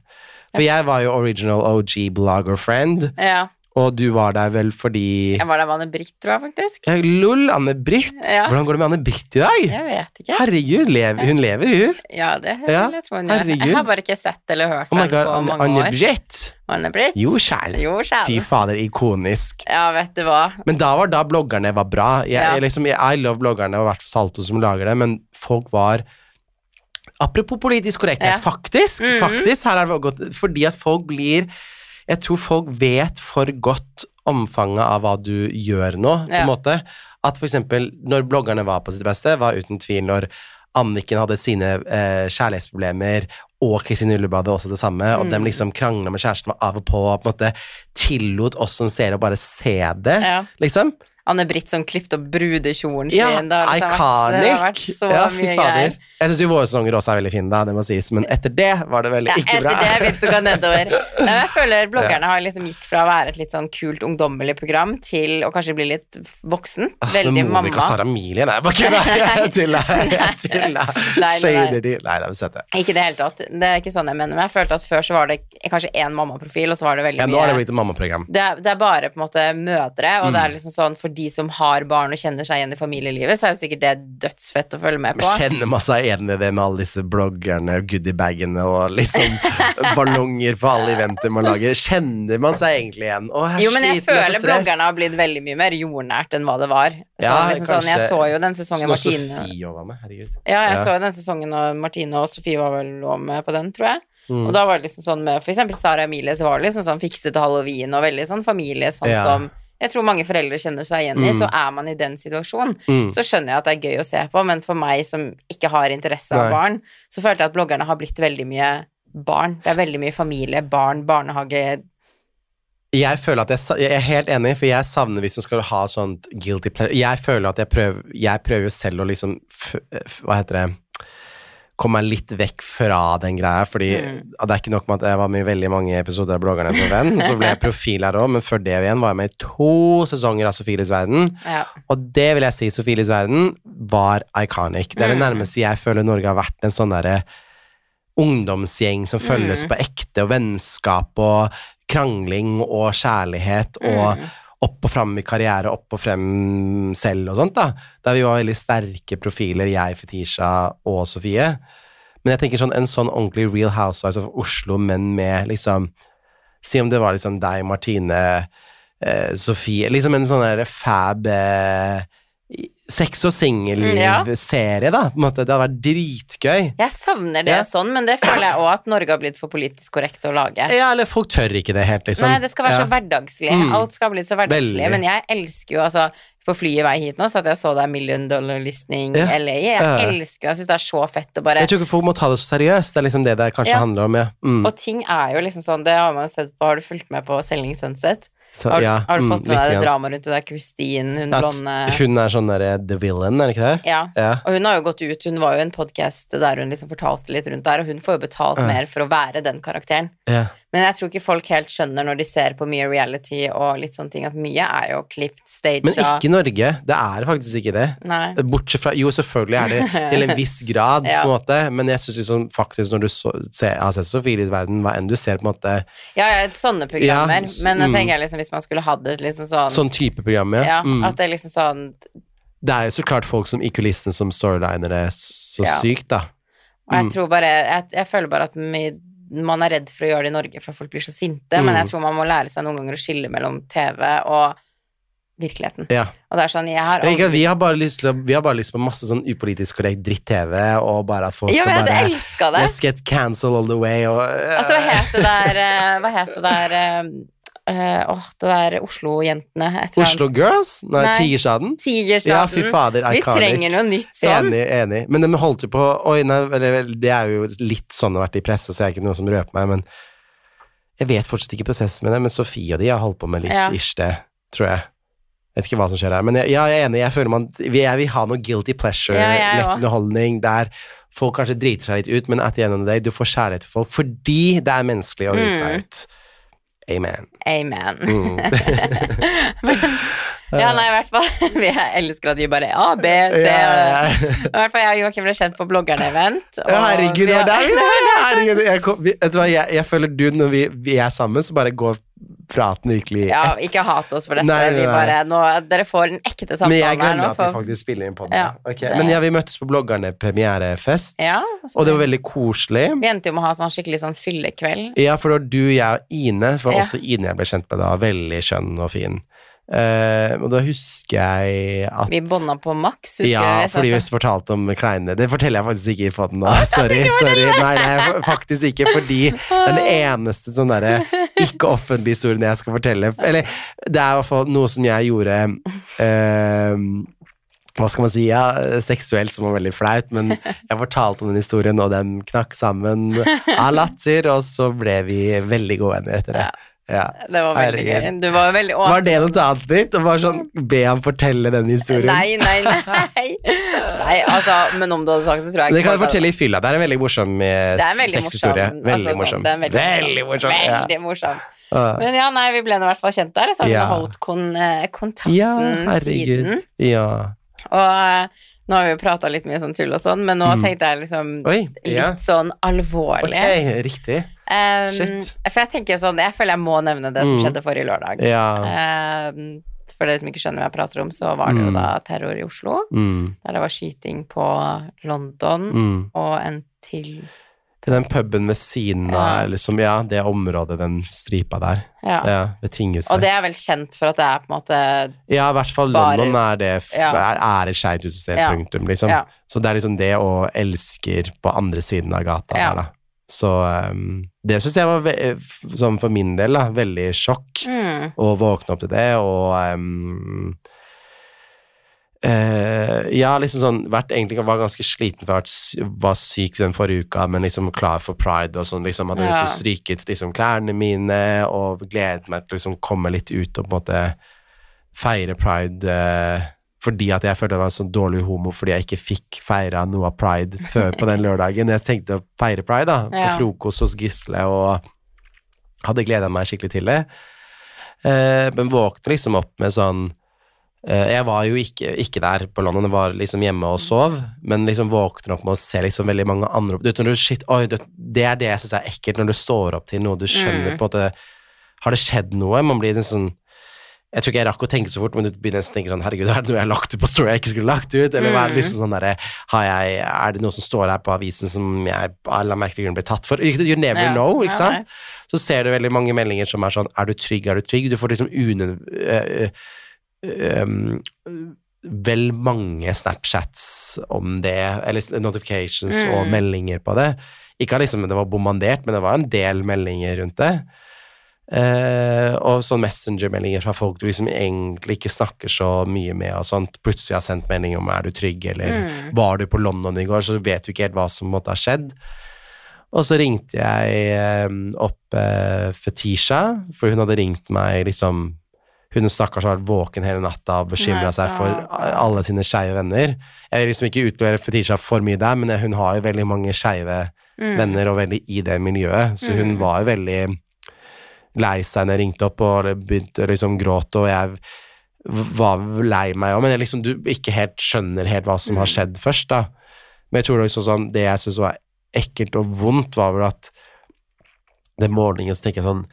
For jeg var jo original OG blogger friend, Ja. Og du var der vel fordi Jeg var der med Anne-Britt, tror jeg faktisk. ja, Lol, Anne-Britt. Ja. Hvordan går det med Anne-Britt i dag? Jeg vet ikke. Herregud, lev, hun lever, hun. Ja, det Ja, vil jeg tro hun gjør. Jeg har bare ikke sett eller hørt Oh henne på Anne- mange år. Anne-Britt. Anne-Britt? Jo, sjæl. Jo, sjæl. Fy fader, ikonisk. Ja, vet du hva. Men da var da bloggerne var bra. Jeg, Ja. jeg liksom, I love bloggerne, og i hvert fall Salto som lager det, men folk var Apropos politisk korrekthet, faktisk, -hmm. faktisk, her er det godt, fordi at folk blir Jeg tror folk vet for godt omfanget av hva du gjør nå, på Ja. en måte. At eksempel, når bloggerne var på sitt beste, var uten tvil når Anniken hadde sine eh, kjærlighetsproblemer, og Kristin Ullebad hadde også det samme, og Mm. dem liksom krangla med kjæresten var av og på, og på en måte tillot oss som seere å bare se det, Ja. liksom. Anne-Britt som klippet opp brudekjolen Ja, sin. Det har liksom vært, det har vært så Ja, mye greier. Jeg syns jo våre sesonger også er veldig fine, da, det må sies, men etter det var det veldig Ja, ikke etter bra. det begynte å gå nedover. [laughs] Nei, jeg føler bloggerne har liksom gikk fra å være et litt sånn kult ungdommelig program til å kanskje bli litt voksent. Ah, Veldig mamma. Monica. Sara Emilie, nei, bare kødda! [laughs] Jeg tuller, jeg tuller. Shader de Nei, det er søte. Ikke i det hele tatt. Det er ikke sånn jeg mener. Men jeg følte at før så var det kanskje én mammaprofil, og så var det veldig Ja, mye nå har det blitt et mammaprogram. det er, det er bare på en måte mødre, og det Mm. er liksom sånn for de som har barn og kjenner seg igjen i familielivet, så er jo sikkert det dødsfett å følge med på. Men kjenner man seg igjen i det med alle disse bloggerne og goodiebagene og liksom [laughs] ballonger på alle eventer man lager? Kjenner man seg egentlig igjen? Å, jeg er Jo, men jeg sliten, er føler bloggerne har blitt veldig mye mer jordnært enn hva det var. Så Ja, liksom sånn, jeg så jo den sesongen Martine Sofie var med, herregud. Ja, jeg Ja. så jo den sesongen og Martine og Sofie var vel også med på den, tror jeg. Mm. Og da var det liksom sånn med for eksempel Sara Emilie, så var det liksom sånn fikset halloween og veldig sånn familie, sånn Ja. som jeg tror mange foreldre kjenner seg igjen i, Mm. så er man i den situasjonen. Mm. Så skjønner jeg at det er gøy å se på, men for meg som ikke har interesse Nei. av barn, så følte jeg at bloggerne har blitt veldig mye barn. Det er veldig mye familie, barn, barnehage Jeg føler at jeg, jeg er helt enig, for jeg savner hvis man skal ha sånt guilty pleasure. Jeg føler at jeg prøver, jeg prøver selv å liksom Hva heter det Komme meg litt vekk fra den greia, fordi Mm. Det er ikke nok med at jeg var med i veldig mange episoder av Bloggerne som venn, så ble jeg profil her òg, men før det igjen var jeg med i to sesonger av Sofielis verden. Ja. Og det vil jeg si, Sofielis verden var iconic. Det er det Mm. nærmeste jeg føler Norge har vært en sånn derre ungdomsgjeng som følges Mm. på ekte, og vennskap og krangling og kjærlighet og Mm. Opp og fram i karriere, opp og frem selv og sånt, da. Der vi var veldig sterke profiler, jeg, Fetisha og Sofie. Men jeg tenker sånn, en sånn ordentlig Real Housewives of Oslo, men med liksom Si om det var liksom deg, Martine, eh, Sofie Liksom en sånn der fab eh, sex og singelliv-serie, da. På en måte. Det hadde vært dritgøy. Jeg savner det Ja. og sånn, men det føler jeg òg at Norge har blitt for politisk korrekt å lage. Ja, eller folk tør ikke det helt, liksom. Nei, det skal være ja. så hverdagslig. Mm. Alt skal bli så hverdagslig. Veldig. Men jeg elsker jo altså På flyet vei hit nå, så at jeg så deg Million Dollar Listening Ja. LA. Jeg Ja. elsker Jeg syns det er så fett å bare Jeg tror ikke folk må ta det så seriøst. Det er liksom det det kanskje Ja. handler om, ja. Mm. Og ting er jo liksom sånn, det har man jo sett på Har du fulgt med på Selling Sunset? Så, Har, ja, har du mm, fått med deg det drama dramaet rundt det der Christine, hun At blonde Hun er sånn derre the villain, er det ikke det? Ja. Ja. Og hun har jo gått ut, hun var jo i en podkast der hun liksom fortalte litt rundt der, og hun får jo betalt Ja. mer for å være den karakteren. Men jeg tror ikke folk helt skjønner når de ser på mye reality og litt sånne ting, at mye er jo klippet, staged Men ikke i Norge. Det er faktisk ikke det. Nei. Bortsett fra Jo, selvfølgelig er det [laughs] til en viss grad, Ja. på en måte, men jeg syns liksom faktisk når du så, se, har sett Sofies verden, hva enn du ser, på en måte Ja, ja, sånne programmer. Ja, men jeg mm. tenker liksom hvis man skulle hatt et liksom sånn Sånn type program, ja. Ja, Mm. at det er liksom sånn Det er jo så klart folk som i kulissene som storylinere så sykt, da. Og jeg Mm. tror bare Jeg, jeg føler bare at mi, man er redd for å gjøre det i Norge for folk blir så sinte, men Mm. jeg tror man må lære seg noen ganger å skille mellom TV og virkeligheten. Ja. Og det er sånn Jeg har aldri vi, har bare lyst til, å- vi har bare lyst på masse sånn upolitisk korrekt dritt-TV, og bare at folk Ja, skal men bare det! Let's get cancelled all the way, og Altså, hva het det der eh, Hva het det der eh, Åh, det der Oslo-jentene. Oslo Girls? Nei, Nei. Tigerstaden? Tigerstaden. Ja, fy fader, Vi trenger noe nytt sånn. Enig, enig. Men de holdt jo på Oi, nei, det er jo litt sånn det har vært i presse, så jeg er ikke noe som røper meg, men jeg vet fortsatt ikke prosessen med det, men Sofie og de har holdt på med litt Ja. ish det, tror jeg. Jeg Vet ikke hva som skjer her, men jeg, ja, jeg er enig. Jeg føler man Jeg vil ha noe guilty pleasure, Ja, lett underholdning, der folk kanskje driter seg litt ut, men at the end of the day, du får kjærlighet til folk fordi det er menneskelig å drite Mm. seg ut. Amen. Amen. Mm. [laughs] Ja, nei, i hvert fall. [laughs] Vi elsker at vi bare A, B, C Ja. [laughs] I hvert fall jeg og Joakim ble kjent på bloggerne-event. Ja, herregud, det var der vi var. var! Jeg, jeg, jeg føler du, når vi, vi er sammen, så bare går praten virkelig Ja, ikke hat oss for dette. Nei, nei, Vi nei. bare, nå, dere får den ekte Men samtalen jeg her glemmer nå. at vi faktisk spiller inn på Ja, det. Men ja, vi møttes på bloggerne premierefest, ja, og det var veldig koselig. Vi endte jo med å ha sånn skikkelig sånn fyllekveld. Ja, for det var du, jeg og Ine, for også Ine jeg ble kjent med da, veldig skjønn og fin. Eh, og da husker jeg at Vi bånda på maks, husker Ja, du? fordi vi fortalte om kleinene. Det forteller jeg faktisk ikke i poden nå. Sorry. sorry. Nei, nei, faktisk ikke, fordi den eneste sånn derre ikke-offentlige historien jeg skal fortelle. Eller det er i hvert fall noe som jeg gjorde uh, hva skal man si, ja, seksuelt som var veldig flaut, men jeg fortalte om den historien, og den knakk sammen av latter, og så ble vi veldig gode venner etter det. Ja. Det var veldig gøy. Du var veldig. Var det noe annet ditt? Å bare sånn, be ham fortelle den historien? Nei, nei, nei. Nei, altså, men om du hadde sagt det, tror jeg Det kan jeg fortelle i fylla. Det er en veldig morsom sexhistorie. Veldig morsom. veldig, morsom. Veldig morsom. Ja. Men ja, nei, vi ble nå i hvert fall kjent der, så har vi Ja. holdt kon eh, kontakten ja, herregud. siden. Ja. Og eh, nå har vi jo prata litt mye sånn tull og sånn, men nå Mm. tenkte jeg liksom Oi. litt Ja. sånn alvorlig. Ok, riktig. Um. For jeg tenker sånn, jeg føler jeg må nevne det som Mm. skjedde forrige lørdag. Ja. Um, for dere som ikke skjønner hva jeg prater om, så var det jo Mm. da terror i Oslo. Mm. Der det var skyting på London Mm. og en til I den puben ved siden av, Ja. liksom, ja, det området, den stripa der. Ja. Ja, ved tinghuset. Og det er vel kjent for at det er på en måte Ja, i hvert fall Bare- London er det Ja. er, er et skeivt utested, punktum, liksom. Så det er liksom det og elsker på andre siden av gata der, da. Så um, det syns jeg var, sånn for min del, da, veldig sjokk. mm, å våkne opp til det, og ehm, eh, Ja, liksom sånn vært, Egentlig var ganske sliten, for jeg var, syk den forrige uka, men liksom klar for pride og sånn. liksom Hadde Ja. liksom stryket liksom klærne mine og gledet meg til å liksom komme litt ut og på en måte feire pride. eh, fordi at jeg følte jeg var en sånn dårlig homo fordi jeg ikke fikk feira noe av pride før på den lørdagen. Jeg tenkte å feire pride da, Ja. på frokost hos Gisle og hadde gleda meg skikkelig til det. Eh, men våkne liksom opp med sånn eh, Jeg var jo ikke, ikke der på London, jeg var liksom hjemme og sov, men liksom våkner opp med å se liksom veldig mange andre Du du, shit, oi, det, det er det jeg syns er ekkelt, når du står opp til noe du skjønner Mm. på en måte Har det skjedd noe? Man blir en sånn jeg tror ikke jeg rakk å tenke så fort, men du begynner nesten å tenke sånn Herregud, er det noe jeg har lagt ut på story jeg ikke skulle lagt ut? Eller hva er det Mm. liksom sånn der, har jeg, Er det noe som står her på avisen som jeg av en merkelig grunn ble tatt for? You never Ja. know, ikke Ja, sant? så ser du veldig mange meldinger som er sånn Er du trygg, er du trygg? Du får liksom une... øh, øh, øh, vel mange Snapchats om det, eller notifications Mm. og meldinger på det. Ikke liksom det var bombardert, men det var en del meldinger rundt det. Eh, og sånn messengermeldinger fra folk du liksom egentlig ikke snakker så mye med, og sånt. Plutselig har sendt melding om 'er du trygg', eller Mm. 'var du på London i går', så vet du ikke helt hva som måtte ha skjedd. Og så ringte jeg eh, opp eh, Fetisha, for hun hadde ringt meg liksom Hun stakkars har vært våken hele natta og bekymra seg for alle sine skeive venner. Jeg vil liksom ikke utlevere Fetisha for mye der, men hun har jo veldig mange skeive Mm. venner og veldig i det miljøet, så hun Mm. var jo veldig lei seg når jeg ringte opp og begynte å liksom gråte, og jeg var lei meg òg, men jeg liksom du ikke helt skjønner helt hva som har Mm. skjedd først, da. Men jeg tror det liksom sånn, det jeg syntes var ekkelt og vondt, var vel at den morgenen så tenker jeg sånn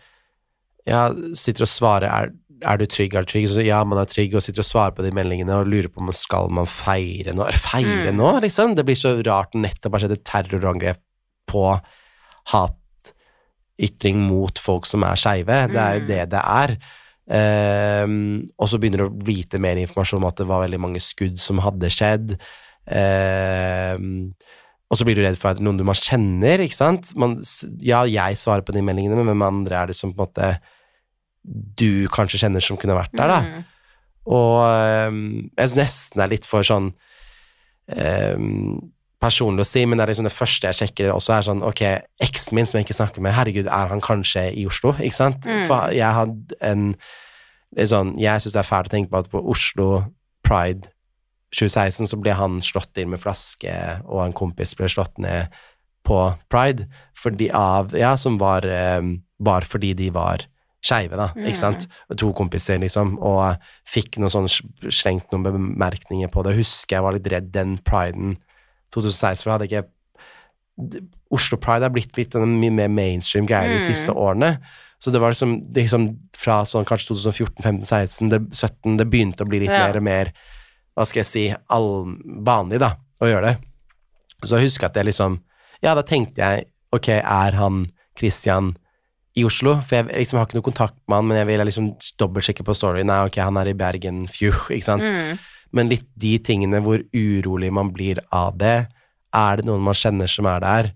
Ja, sitter og svarer er, er du trygg, er du trygg? Så ja, man er trygg, og sitter og svarer på de meldingene og lurer på om skal man feire nå. Feire Mm. nå, liksom? Det blir så rart når nettopp har skjedd et terrorangrep på hatytring mot folk som er skeive. Det er jo Mm. det det er. Um, og så begynner du å vite mer informasjon om at det var veldig mange skudd som hadde skjedd. Um, og så blir du redd for at noen du man kjenner, ikke sant. Man, ja, jeg svarer på de meldingene, men hvem andre er det som på en måte du kanskje kjenner som kunne vært der, da. Mm. Og um, jeg synes nesten det er litt for sånn øhm, personlig å si, men det er liksom det første jeg sjekker også, er sånn Ok, eksen min som jeg ikke snakker med, herregud, er han kanskje i Oslo? Ikke sant? Mm. For jeg hadde en det er sånn, Jeg syns det er fælt å tenke på at på Oslo Pride 2016 så ble han slått inn med flaske, og en kompis ble slått ned på Pride fordi av Ja, som var øhm, bare fordi de var skeive, da, ikke sant? To kompiser, liksom, og fikk noen sånn slengt noen bemerkninger på det. Husker jeg var litt redd den priden 2016, for hadde ikke Oslo Pride er blitt litt en mye mer mainstream greie de Mm. siste årene. Så det var liksom, det liksom fra sånn kanskje 2014, 15, 16, det, 17 Det begynte å bli litt Ja. mer og mer Hva skal jeg si all, vanlig, da, å gjøre det. Så jeg husker at jeg liksom Ja, da tenkte jeg Ok, er han Christian i Oslo? For jeg liksom har ikke noe kontakt med han, men jeg vil liksom dobbeltsjekke på story. Nei, ok, han er i Bergen, fju, ikke sant? Mm. Men litt de tingene hvor urolig man blir av det. Er det noen man kjenner som er der?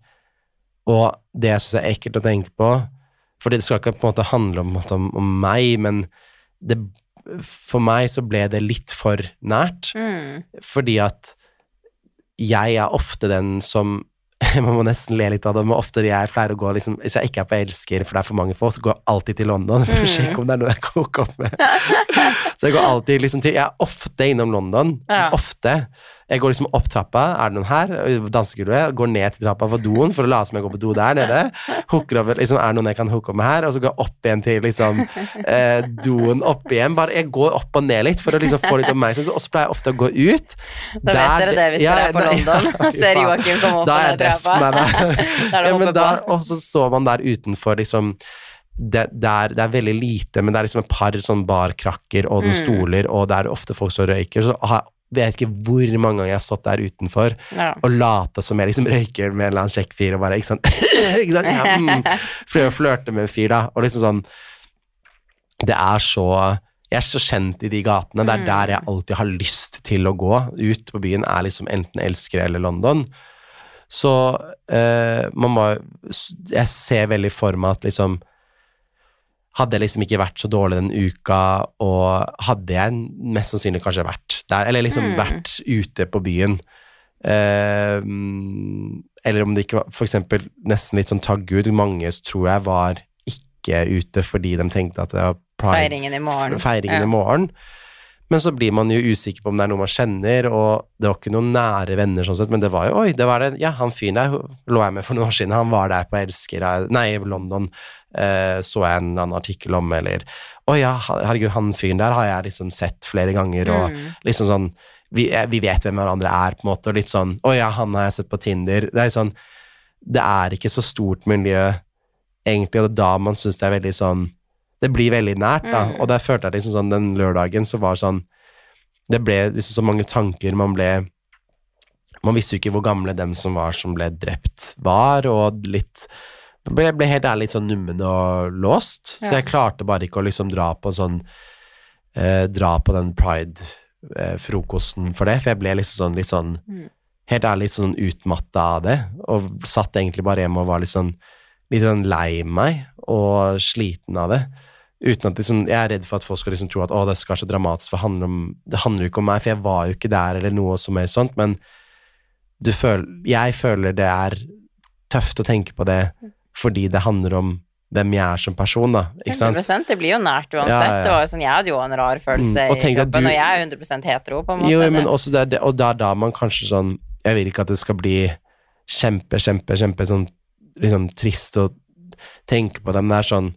Og det jeg er ekkelt å tenke på For det skal ikke på en måte handle om, måte om, om meg, men det, for meg så ble det litt for nært. Mm. Fordi at jeg er ofte den som [laughs] Man må nesten le litt av det, men ofte jeg pleier å gå liksom Hvis jeg ikke er på Elsker, for det er for mange folk, så går jeg alltid til London for å Mm. sjekke om det er noe jeg kan hooke opp med. [laughs] så jeg går alltid liksom til Jeg er ofte innom London. Ja. Ofte. Jeg går liksom opp trappa, er det noen her? Dansegulvet. Går ned til trappa for doen for å late som jeg går på do der nede. Hooker over, liksom, er det noen jeg kan hooke opp med her? Og så går jeg opp igjen til liksom eh, doen opp igjen. Bare jeg går opp og ned litt for å liksom få litt oppmerksomhet. Og så pleier jeg ofte å gå ut. Da vet dere det hvis dere er på London. [laughs] ja, Ser Joakim komme opp på den jeg trappa. [laughs] Da Ja, og så så man der utenfor liksom det, det, er, det er veldig lite, men det er liksom et par sånn barkrakker og noen Mm. stoler, og det er ofte folk som røyker. Så har, vet ikke hvor mange ganger jeg har stått der utenfor Ja. og lata som jeg liksom røyker med en eller annen kjekk fyr, og bare ikke sant, [laughs] ikke sant? Ja, mm, Prøver å flørte med en fyr, da. Og liksom sånn Det er så Jeg er så kjent i de gatene. Det er Mm. der jeg alltid har lyst til å gå ut på byen, er liksom enten Elsker eller London. Så eh, man må Jeg ser veldig for meg at liksom Hadde jeg liksom ikke vært så dårlig den uka, og hadde jeg mest sannsynlig kanskje vært der, eller liksom Mm. vært ute på byen eh, Eller om det ikke var eksempel nesten litt sånn taggud. Mange tror jeg var ikke ute fordi de tenkte at det var pride, Feiringen i morgen. Feiringen Ja. i morgen. Men så blir man jo usikker på om det er noe man kjenner, og det var ikke noen nære venner sånn sett, men det var jo Oi, det var det Ja, han fyren der lå jeg med for noen år siden, han var der på Elsker Nei, London. Eh, så jeg en annen artikkel om, eller Å ja, herregud, han fyren der har jeg liksom sett flere ganger, og Mm. liksom sånn vi, eh, vi vet hvem hverandre er, på en måte, og litt sånn Å ja, han har jeg sett på Tinder. Det er sånn Det er ikke så stort miljø, egentlig, og det er da man syns det er veldig sånn Det blir veldig nært, da, Mm. og der følte jeg liksom sånn den lørdagen så var sånn Det ble liksom så mange tanker, man ble Man visste jo ikke hvor gamle dem som var som ble drept, var, og litt Jeg ble, ble helt ærlig litt sånn nummen og låst, så jeg klarte bare ikke å liksom dra på sånn eh, Dra på den pride-frokosten for det, for jeg ble liksom sånn litt sånn Mm. Helt ærlig litt sånn utmatta av det, og satt egentlig bare hjemme og var litt sånn Litt sånn lei meg og sliten av det. Uten at liksom, Jeg er redd for at folk skal liksom tro at å, det skal være så dramatisk, for det handler, om, det handler jo ikke om meg, for jeg var jo ikke der eller noe som helst sånt, men du føler, jeg føler det er tøft å tenke på det fordi det handler om hvem jeg er som person, da. Ikke 100% Det blir jo nært uansett. Ja, ja. Det var jo sånn, Jeg hadde jo en rar følelse Mm, i kroppen, du- og jeg er 100% hetero, på en måte. Jo, men også det, det, og det er da man kanskje sånn Jeg vil ikke at det skal bli kjempe, kjempe, kjempe sånn liksom trist å tenke på dem. Det er sånn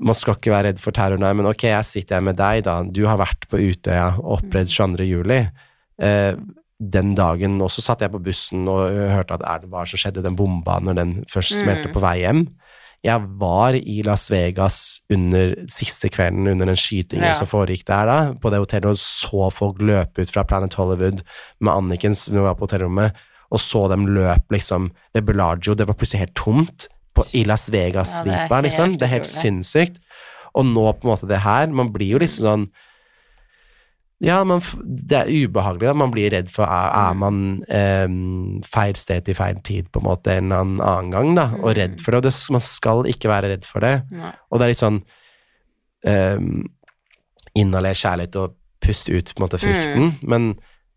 Man skal ikke være redd for terror, nei, men ok, jeg sitter her med deg, da. Du har vært på Utøya og opplevd 22. juli. Eh, den dagen også satt jeg på bussen og hørte at er det hva som skjedde, den bomba når den først smelte Mm. på vei hjem. Jeg var i Las Vegas under siste kvelden under den skytingen Ja. som foregikk der da, på det hotellet, og så folk løpe ut fra Planet Hollywood med Anniken vi var på hotellrommet, og så dem løpe liksom ved Bellagio. Det var plutselig helt tomt på, i Las Ja, Vegas-stripa, liksom. Det er helt sinnssykt. Og nå på en måte det her, man blir jo liksom sånn ja, man, det er ubehagelig. Da. Man blir redd for er, er Mm. man eh, feil sted til feil tid på en måte en eller annen gang, da, og Mm. redd for det. Og det, man skal ikke være redd for det. Nei. Og det er litt sånn um, Inhaler kjærlighet og puste ut på en måte frykten. Men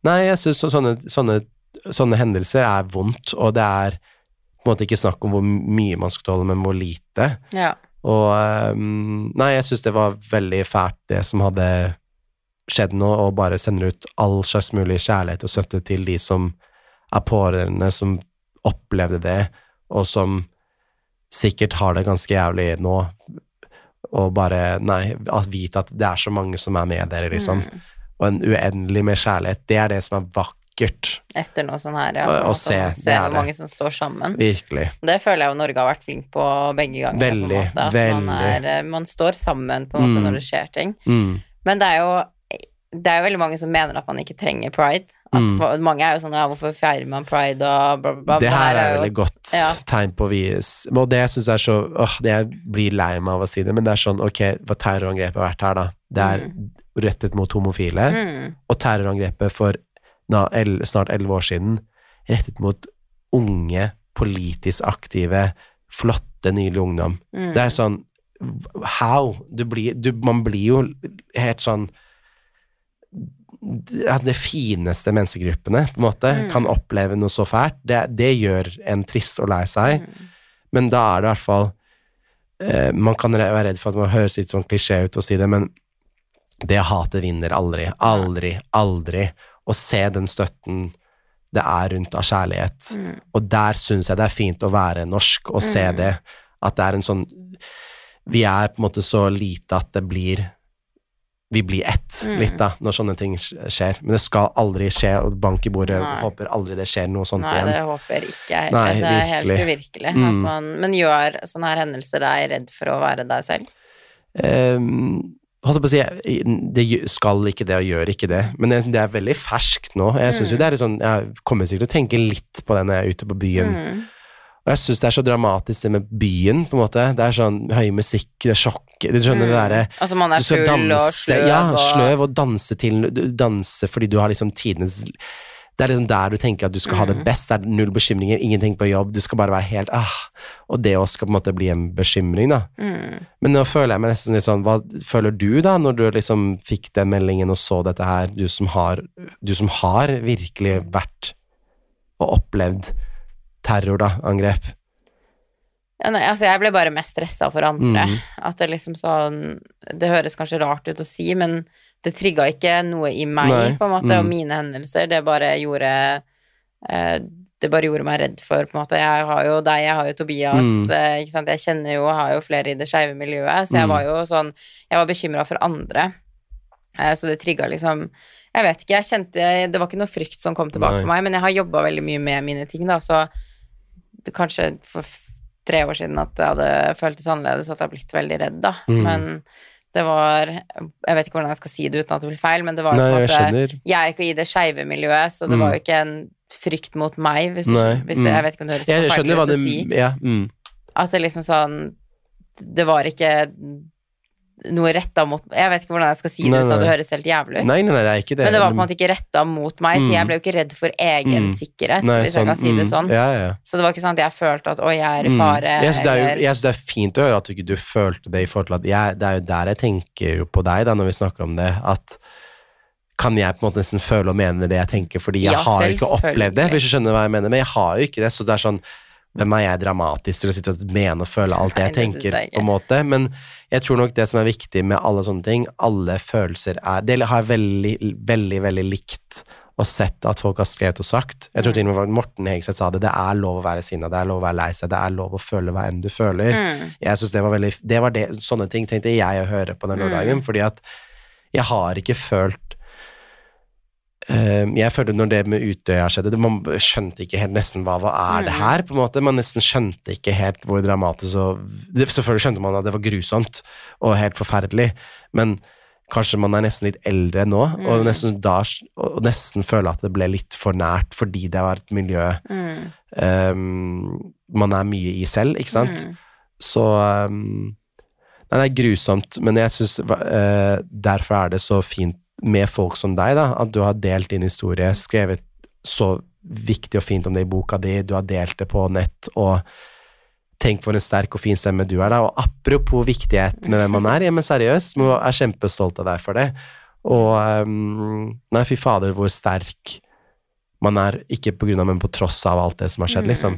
nei, jeg syns sånne, sånne, sånne hendelser er vondt, og det er på en måte ikke snakk om hvor mye man skal tåle, men hvor lite. Ja. Og um, Nei, jeg syns det var veldig fælt, det som hadde skjedd noe, og bare sender ut all slags mulig kjærlighet og støtte til de som er pårørende, som opplevde det, og som sikkert har det ganske jævlig nå, og bare Nei, at vite at det er så mange som er med dere, liksom. Mm. Og en uendelig med kjærlighet. Det er det som er vakkert. Etter noe sånn her, ja. Å- se, er hvor mange som står sammen. Virkelig. Det føler jeg jo Norge har vært flink på begge ganger. Veldig, på en måte, at Man, er, eh, man står sammen på en måte Mm. når det skjer ting. Mm. Men det er jo det er jo veldig mange som mener at man ikke trenger pride. At Mm. for, mange er jo sånn ja, hvorfor feirer man pride og bla, bla, bla. Det her er er veldig godt Ja. tegn på vis. Og det jeg syns er så åh, det Jeg blir lei meg av å si det, men det er sånn, ok, hva terrorangrepet har vært her, da? Det er rettet mot homofile, mm, og terrorangrepet for na, el, snart elleve år siden rettet mot unge, politisk aktive, flotte, nylig ungdom. mm, Det er sånn How? Du blir, du, man blir jo helt sånn at De fineste menneskegruppene på en måte Mm. kan oppleve noe så fælt. Det, det gjør en trist og lei seg, mm. men da er det i hvert fall eh, Man kan være redd for at man høres litt sånn klisjé ut å si det, men det hatet vinner aldri. Aldri, aldri. Å se den støtten det er rundt av kjærlighet. Mm. Og der syns jeg det er fint å være norsk og se Mm. det. At det er en sånn Vi er på en måte så lite at det blir Vi blir ett, Mm. litt, da, når sånne ting skjer. Men det skal aldri skje, og bank i bordet. Nei. Håper aldri det skjer noe sånt Nei, igjen. det håper ikke jeg. Nei, det er helt uvirkelig. Mm. Man, men gjør sånne her hendelser deg redd for å være deg selv? Um, holdt på å si, det skal ikke det og gjør ikke det, men det, det er veldig ferskt nå. Jeg synes jo Mm. det er sånn, jeg kommer sikkert til å tenke litt på det når jeg er ute på byen. Mm. Og jeg syns det er så dramatisk det med byen, på en måte. Det er sånn høy musikk, det er sjokk Du skjønner det derre Altså man er full danse, og sløv ja, sløv og danse til Danse fordi du har liksom tidenes Det er liksom der du tenker at du skal ha det Mm. best. Det er null bekymringer, ingenting på jobb. Du skal bare være helt ah. Og det også skal på en måte bli en bekymring, da. mm. Men nå føler jeg meg nesten litt sånn Hva føler du da, når du liksom fikk den meldingen og så dette her, du som har, du som har virkelig vært og opplevd terror, da, angrep? Ja, nei, altså jeg ble bare mest stressa for andre. Mm. At det liksom sånn Det høres kanskje rart ut å si, men det trigga ikke noe i meg, Nei, på en måte, mm. og mine hendelser. Det bare gjorde eh, Det bare gjorde meg redd for, på en måte. Jeg har jo deg, jeg har jo Tobias, Mm. eh, ikke sant. Jeg kjenner jo, og har jo flere i det skeive miljøet, så jeg Mm. var jo sånn Jeg var bekymra for andre. Eh, så det trigga liksom Jeg vet ikke, jeg kjente Det var ikke noe frykt som kom tilbake Nei. på meg, men jeg har jobba veldig mye med mine ting, da, så det, kanskje for tre år siden at det hadde føltes annerledes, at jeg har blitt veldig redd, da. Mm. Men det var Jeg vet ikke hvordan jeg skal si det uten at det blir feil, men det var Nei, på en jeg måte. Jeg er ikke i det skeive miljøet, så det Mm. var jo ikke en frykt mot meg, hvis, Nei, hvis det, mm. jeg vet ikke om det høres forferdelig ut å si. Ja. Mm. At det liksom sånn Det var ikke noe retta mot Jeg vet ikke hvordan jeg skal si det Nei, uten at det høres helt jævlig ut. Nei, nei, det det. Men det var på en måte ikke retta mot meg, så Mm. jeg ble jo ikke redd for egen Mm. sikkerhet, hvis jeg kan si det mm, sånn. Ja, ja. Så det var ikke sånn at jeg følte at 'oi, jeg er i Mm. Jeg syns det, det er fint å høre at du ikke du følte det i forhold til at jeg, Det er jo der jeg tenker på deg, da, når vi snakker om det, at kan jeg på en måte nesten føle og mene det jeg tenker, fordi jeg Ja, har ikke opplevd det, hvis du skjønner hva jeg mener, men jeg har jo ikke det, så det er sånn hvem er jeg dramatisk til å sitte og mene og føle alt det jeg tenker, på en måte, men jeg tror nok det som er viktig med alle sånne ting, alle følelser er Det har jeg veldig, veldig, veldig likt og sett at folk har skrevet og sagt. Jeg tror til og med Morten Hegseth sa det, det er lov å være sinna, det er lov å være lei seg, det er lov å føle hva enn du føler. mm. Jeg synes det var veldig Det var det, sånne ting trengte jeg å høre på den Mm. lørdagen, fordi at jeg har ikke følt Jeg følte når det med Utøya skjedde, det, man skjønte ikke helt nesten hva, hva er det Mm. her, på en måte. Man nesten skjønte ikke helt hvor dramatisk og det, Selvfølgelig skjønte man at det var grusomt og helt forferdelig, men kanskje man er nesten litt eldre nå, og, Mm. nesten da, og nesten føler at det ble litt for nært fordi det var et miljø Mm. um, man er mye i selv, ikke sant? Mm. Så um, Nei, det er grusomt, men jeg syns uh, derfor er det så fint med folk som deg, da, at du har delt din historie, skrevet så viktig og fint om det i boka di, du har delt det på nett, og Tenk for en sterk og fin stemme du er, da. Og apropos viktighet med hvem man er, ja, men seriøst, jeg er kjempestolt av deg for det. Og um, Nei, fy fader, hvor sterk man er, ikke på grunn av, men på tross av alt det som har skjedd, Mm. liksom.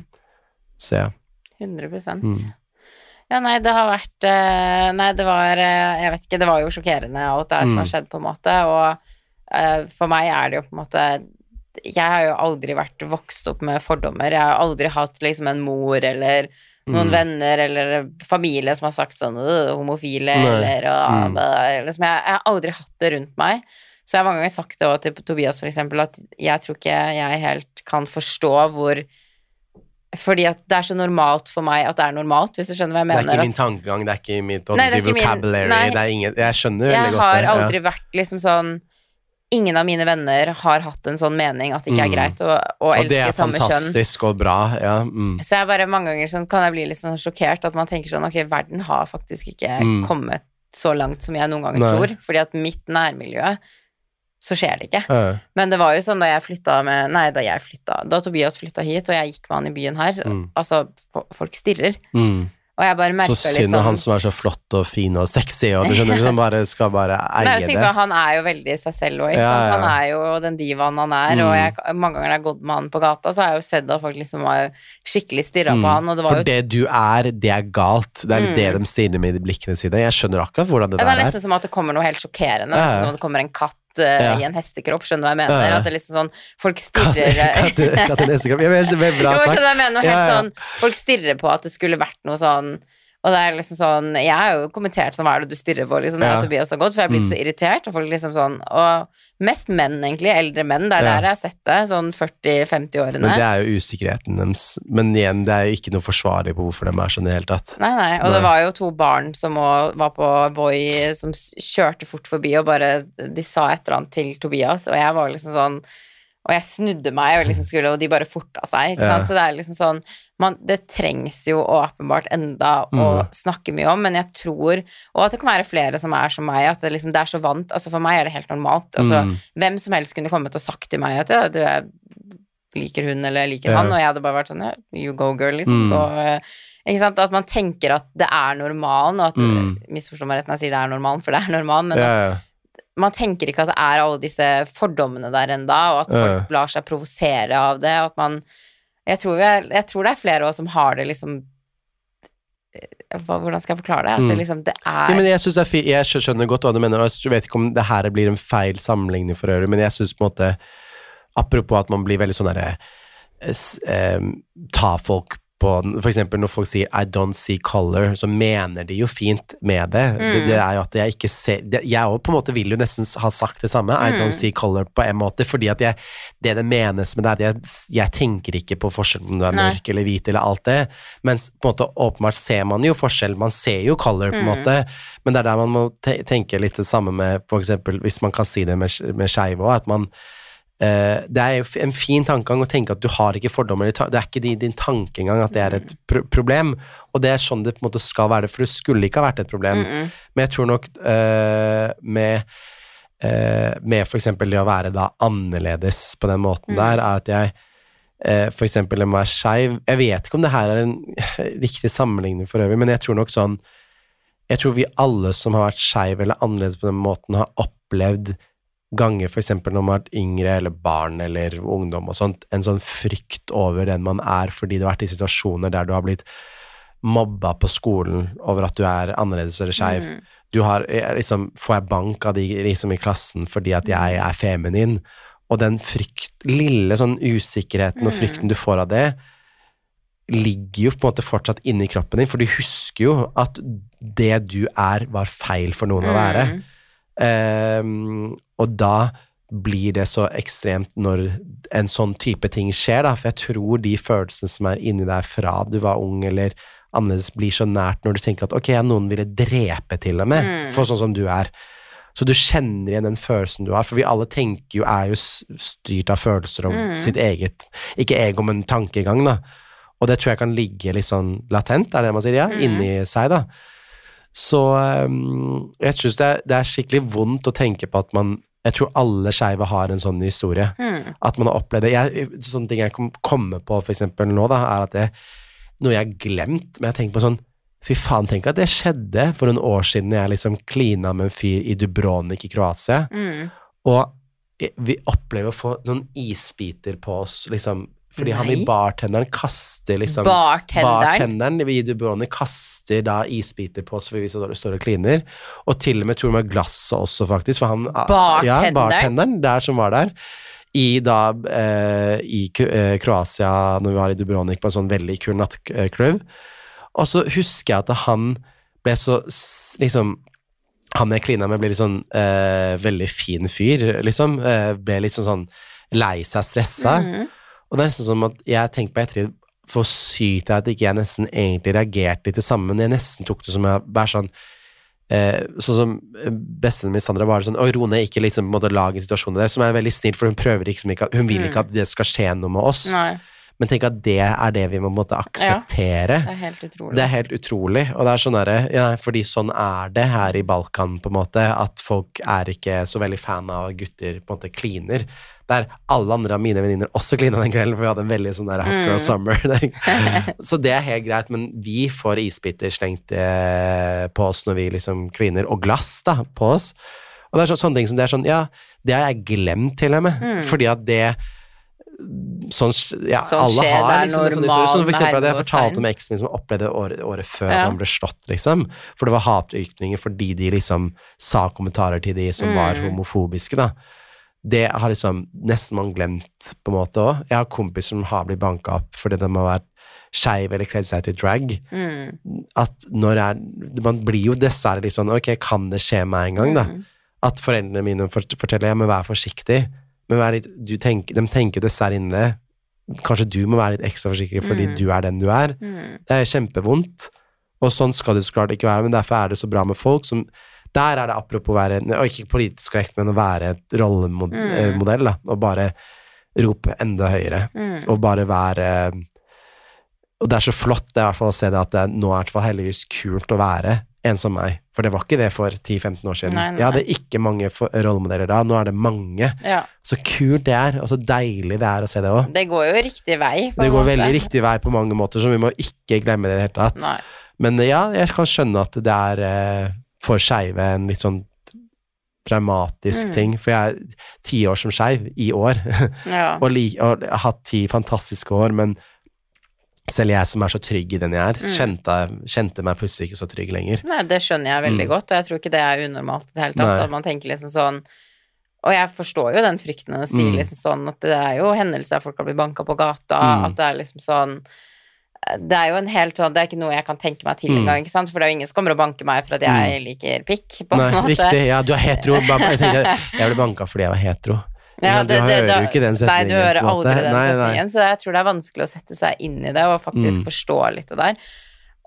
Så ja. 100 Mm. Ja, nei, det har vært eh, Nei, det var eh, Jeg vet ikke, det var jo sjokkerende alt det her som Mm. har skjedd, på en måte, og eh, for meg er det jo på en måte Jeg har jo aldri vært vokst opp med fordommer. Jeg har aldri hatt liksom en mor eller noen Mm. venner eller familie som har sagt sånn «Øh, homofile Nei. eller og, Mm. liksom, jeg, jeg har aldri hatt det rundt meg. Så jeg har mange ganger sagt det også til Tobias, for eksempel, at jeg tror ikke jeg helt kan forstå hvor Fordi at det er så normalt for meg at det er normalt, hvis du skjønner hva jeg Det er ikke min tankegang, det er ikke mitt Nei, det er ikke min- vocabulary, nei. det er ingen Jeg skjønner veldig jeg godt har aldri ja. vært liksom sånn Ingen av mine venner har hatt en sånn mening at det ikke er Mm. greit å, å Og det elske er samme kjønn. fantastisk og bra, ja. Mm. Så jeg bare mange ganger sånn, kan jeg bli litt sånn sjokkert at man tenker sånn Ok, verden har faktisk ikke Mm. kommet så langt som jeg noen ganger Nei. tror. Fordi at mitt nærmiljø, så skjer det ikke. Uh. Men det var jo sånn da jeg flytta med Nei, da jeg flytta Da Tobias flytta hit, og jeg gikk med han i byen her, Mm. altså Folk stirrer. mm. Og jeg bare merka Så liksom synd, og han som er så flott og fin og sexy, og du skjønner, som bare skal bare [laughs] eie det. han er jo veldig seg selv òg, ikke Ja, sant. ja. Han er jo den divaen han er, Mm. og jeg, mange ganger jeg har gått med han på gata, så har jeg jo sett at folk liksom har skikkelig stirra på Mm. han, og det var For jo det du er, det er galt. Det er Mm. det de stirrer med i blikkene sine. Jeg skjønner akkurat hvordan det Ja, det er der er. nesten som at det kommer noe helt sjokkerende. Nesten som at det kommer en katt Ja. i en hestekropp, skjønner du hva jeg mener? Ja. At det er liksom sånn Folk stirrer katt- i neste kropp. Ja, men det er [laughs] bra sagt. skjønner jeg mener? Noe helt sånn Folk stirrer på at det skulle vært noe sånn og det er liksom sånn Jeg har jo kommentert sånn Hva er det du stirrer på, liksom, Ja. Tobias har gått, for jeg er blitt Mm. så irritert, og folk liksom sånn Og mest menn, egentlig. Eldre menn. Det er Ja. der jeg har sett det. Sånn 40-50-årene. Men det er jo usikkerheten deres. Men igjen, det er jo ikke noe forsvarlig på hvorfor de er sånn i det hele tatt. Nei, nei, og Nei. det var jo to barn som var på Voi, som kjørte fort forbi, og bare De sa et eller annet til Tobias, og jeg var liksom sånn Og jeg snudde meg, og liksom [laughs] skulle Og de bare forta seg, ikke Ja. Så det er liksom sånn man, Det trengs jo åpenbart enda å Mm. snakke mye om, men jeg tror Og at det kan være flere som er som meg, at det liksom Det er så vant Altså, for meg er det helt normalt. Altså, Mm. hvem som helst kunne kommet og sagt til meg at ja, du jeg liker hun eller jeg liker Ja. han, og jeg hadde bare vært sånn ja, you go girl, liksom. Mm. Gå, eh? At man tenker at det er normalen, og at Mm. Misforstå meg rett når jeg sier det er normalen, for det er normalen, men Ja, ja. Man tenker ikke at det er alle disse fordommene der enda, og at folk lar seg provosere av det, og at man jeg tror, er, jeg tror det er flere også som har det liksom eh, Hvordan skal jeg forklare det? At det Mm. liksom det Ja, er men jeg, det er jeg skjønner godt hva du mener, og jeg vet ikke om det her blir en feil sammenligning for øvrig, men jeg syns på en måte Apropos at man blir veldig sånn derre eh, eh, Ta folk på den For eksempel når folk sier 'I don't see color', så mener de jo fint med det. Det, Mm. det er jo at jeg ikke ser Jeg òg på en måte vil jo nesten ha sagt det samme, 'I Mm. don't see color' på en måte, fordi at jeg Det det menes med det, er at jeg, jeg tenker ikke på forskjellen om du er Nei. mørk eller hvit eller alt det, mens på en måte åpenbart ser man jo forskjell, man ser jo color på en Mm. måte, men det er der man må te tenke litt det samme med for eksempel, hvis man kan si det med, med skeive òg, at man Det er jo en fin tankegang å tenke at du har ikke fordommer, det er ikke din, din tankegang at det er et pro problem, og det er sånn det på en måte skal være, for det skulle ikke ha vært et problem. Mm -mm. Men jeg tror nok uh, med uh, med for eksempel det å være da annerledes på den måten Mm. der, er at jeg uh, for eksempel må være skeiv Jeg vet ikke om det her er en [laughs] riktig sammenligning for øvrig, men jeg tror nok sånn Jeg tror vi alle som har vært skeive eller annerledes på den måten, har opplevd ganger eksempel når man har vært yngre eller barn eller ungdom og sånt, en sånn frykt over den man er fordi du har vært i situasjoner der du har blitt mobba på skolen over at du er annerledes eller skeiv. Mm. Du har eh, liksom Får jeg bank av de liksom i klassen fordi at jeg er feminin? Og den frykt, lille sånn usikkerheten og Mm. frykten du får av det, ligger jo på en måte fortsatt inni kroppen din, for du husker jo at det du er, var feil for noen å være. Mm. Ehm, og da blir det så ekstremt når en sånn type ting skjer, da, for jeg tror de følelsene som er inni deg fra du var ung eller annerledes, blir så nært når du tenker at ok, noen ville drepe til og med, Mm. for sånn som du er. Så du kjenner igjen den følelsen du har, for vi alle tenker jo, er jo styrt av følelser om Mm. sitt eget, ikke ego, men tankegang, da. Og det tror jeg kan ligge litt sånn latent, er det man sier, ja, Mm. inni seg, da. Så um, jeg syns det, det er skikkelig vondt å tenke på at man Jeg tror alle skeive har en sånn historie. Mm. At man har opplevd det. Jeg, sånne ting jeg kommer på for eksempel nå, da, er at det, noe jeg har glemt, men jeg tenker på sånn Fy faen, tenk at det skjedde for noen år siden jeg liksom klina med en fyr i Dubrovnik i Kroatia, Mm. og vi opplever å få noen isbiter på oss, liksom, fordi han i bartenderen kaster liksom Bartenderen. Bartenderen i Dubrovnik kaster da isbiter på oss fordi vi står står og kliner, og til og med tror jeg med glasset også, faktisk, for han Ja, Bartenderen? bartenderen der som var der. I da eh, i eh, Kroatia, når vi var i Dubrovnik på en sånn veldig kul nattklubb. Og så husker jeg at han ble så liksom Han jeg klina med, ble litt sånn eh, veldig fin fyr, liksom. Eh, ble litt sånn, sånn lei seg, stressa. Mhm. Og det er nesten som at jeg tenker på ettertid For sykt at ikke jeg nesten egentlig reagerte litt det samme, men jeg nesten tok det som jeg bare sånn eh, Sånn som eh, bestevennen min Sandra var sånn Å, ro ned, ikke liksom på en måte lage en situasjon det, som er veldig snilt, for hun prøver liksom ikke Hun vil Mm. ikke at det skal skje noe med oss, Nei, men tenk at det er det vi må måtte akseptere. Ja, det er helt utrolig. Det er helt utrolig, og det er sånn derre ja, Fordi sånn er det her i Balkan, på en måte, at folk er ikke så veldig fan av gutter på en måte kliner. Der alle andre av mine venninner også klina den kvelden, for vi hadde en veldig sånn der hot girl Mm. summer. [laughs] [laughs] så det er helt greit, men vi får isbiter slengt eh, på oss når vi liksom kliner, og glass da, på oss. Og det er så, sånne ting som det er sånn, ja, det har jeg glemt til og med, Mm. fordi at det Sånn, ja, Sånn alle skjer, har det er normalt. en sånn. Sånn for eksempel at jeg fortalte om eksen min som opplevde året, året før Ja. han ble slått, liksom. For det var hatytringer fordi de liksom sa kommentarer til de som var Mm. homofobiske, da. Det har liksom nesten man glemt, på en måte òg. Jeg har kompiser som har blitt banka opp fordi de har vært skeive eller kledd seg til drag. Mm. At når er Man blir jo dessverre litt sånn Ok, kan det skje meg en gang, da? Mm. At foreldrene mine fort- forteller ja, men vær forsiktig. Men vær litt, du tenker, de tenker jo dessverre inni det. Kanskje du må være litt ekstra forsiktig fordi Mm. du er den du er. Mm. Det er kjempevondt, og sånn skal det så klart ikke være, men derfor er det så bra med folk som Der er det apropos å være og Ikke politisk korrekt, men å være et rollemodell, Mm. da. Og bare rope enda høyere. Mm. Og bare være Og det er så flott det er i hvert fall å se det at det nå er det heldigvis kult å være en som meg. For det var ikke det for 10-15 år siden. Nei, nei, Jeg hadde ikke mange rollemodeller da, nå er det mange. Ja. Så kult det er, og så deilig det er å se det òg. Det går jo riktig vei. på Det går måte. veldig riktig vei på mange måter, så vi må ikke glemme det i det hele tatt. Nei. Men eh, ja, jeg kan skjønne at det er eh, for skeive en litt sånn dramatisk Mm. ting. For jeg er ti år som skeiv i år, [laughs] Ja. og, li, og har hatt ti fantastiske år, men selv jeg som er så trygg i den jeg er, Mm. kjente, kjente meg plutselig ikke så trygg lenger. Nei, det skjønner jeg veldig Mm. godt, og jeg tror ikke det er unormalt i det hele tatt. Nei. At man tenker liksom sånn Og jeg forstår jo den frykten å si Mm. liksom sånn at det er jo hendelser folk har blitt banka på gata, Mm. at det er liksom sånn det er jo en helt sånn Det er ikke noe jeg kan tenke meg til Mm. engang, ikke sant, for det er jo ingen som kommer og banker meg for at jeg liker pikk, på Nei, en måte. riktig. Ja, du er hetero. [laughs] Jeg, tenkte, jeg ble banka fordi jeg var hetero. Ja, du det- du hører jo ikke den setningen. Nei, du hører aldri den Nei, nei. setningen, så jeg tror det er vanskelig å sette seg inn i det og faktisk Mm. forstå litt det der.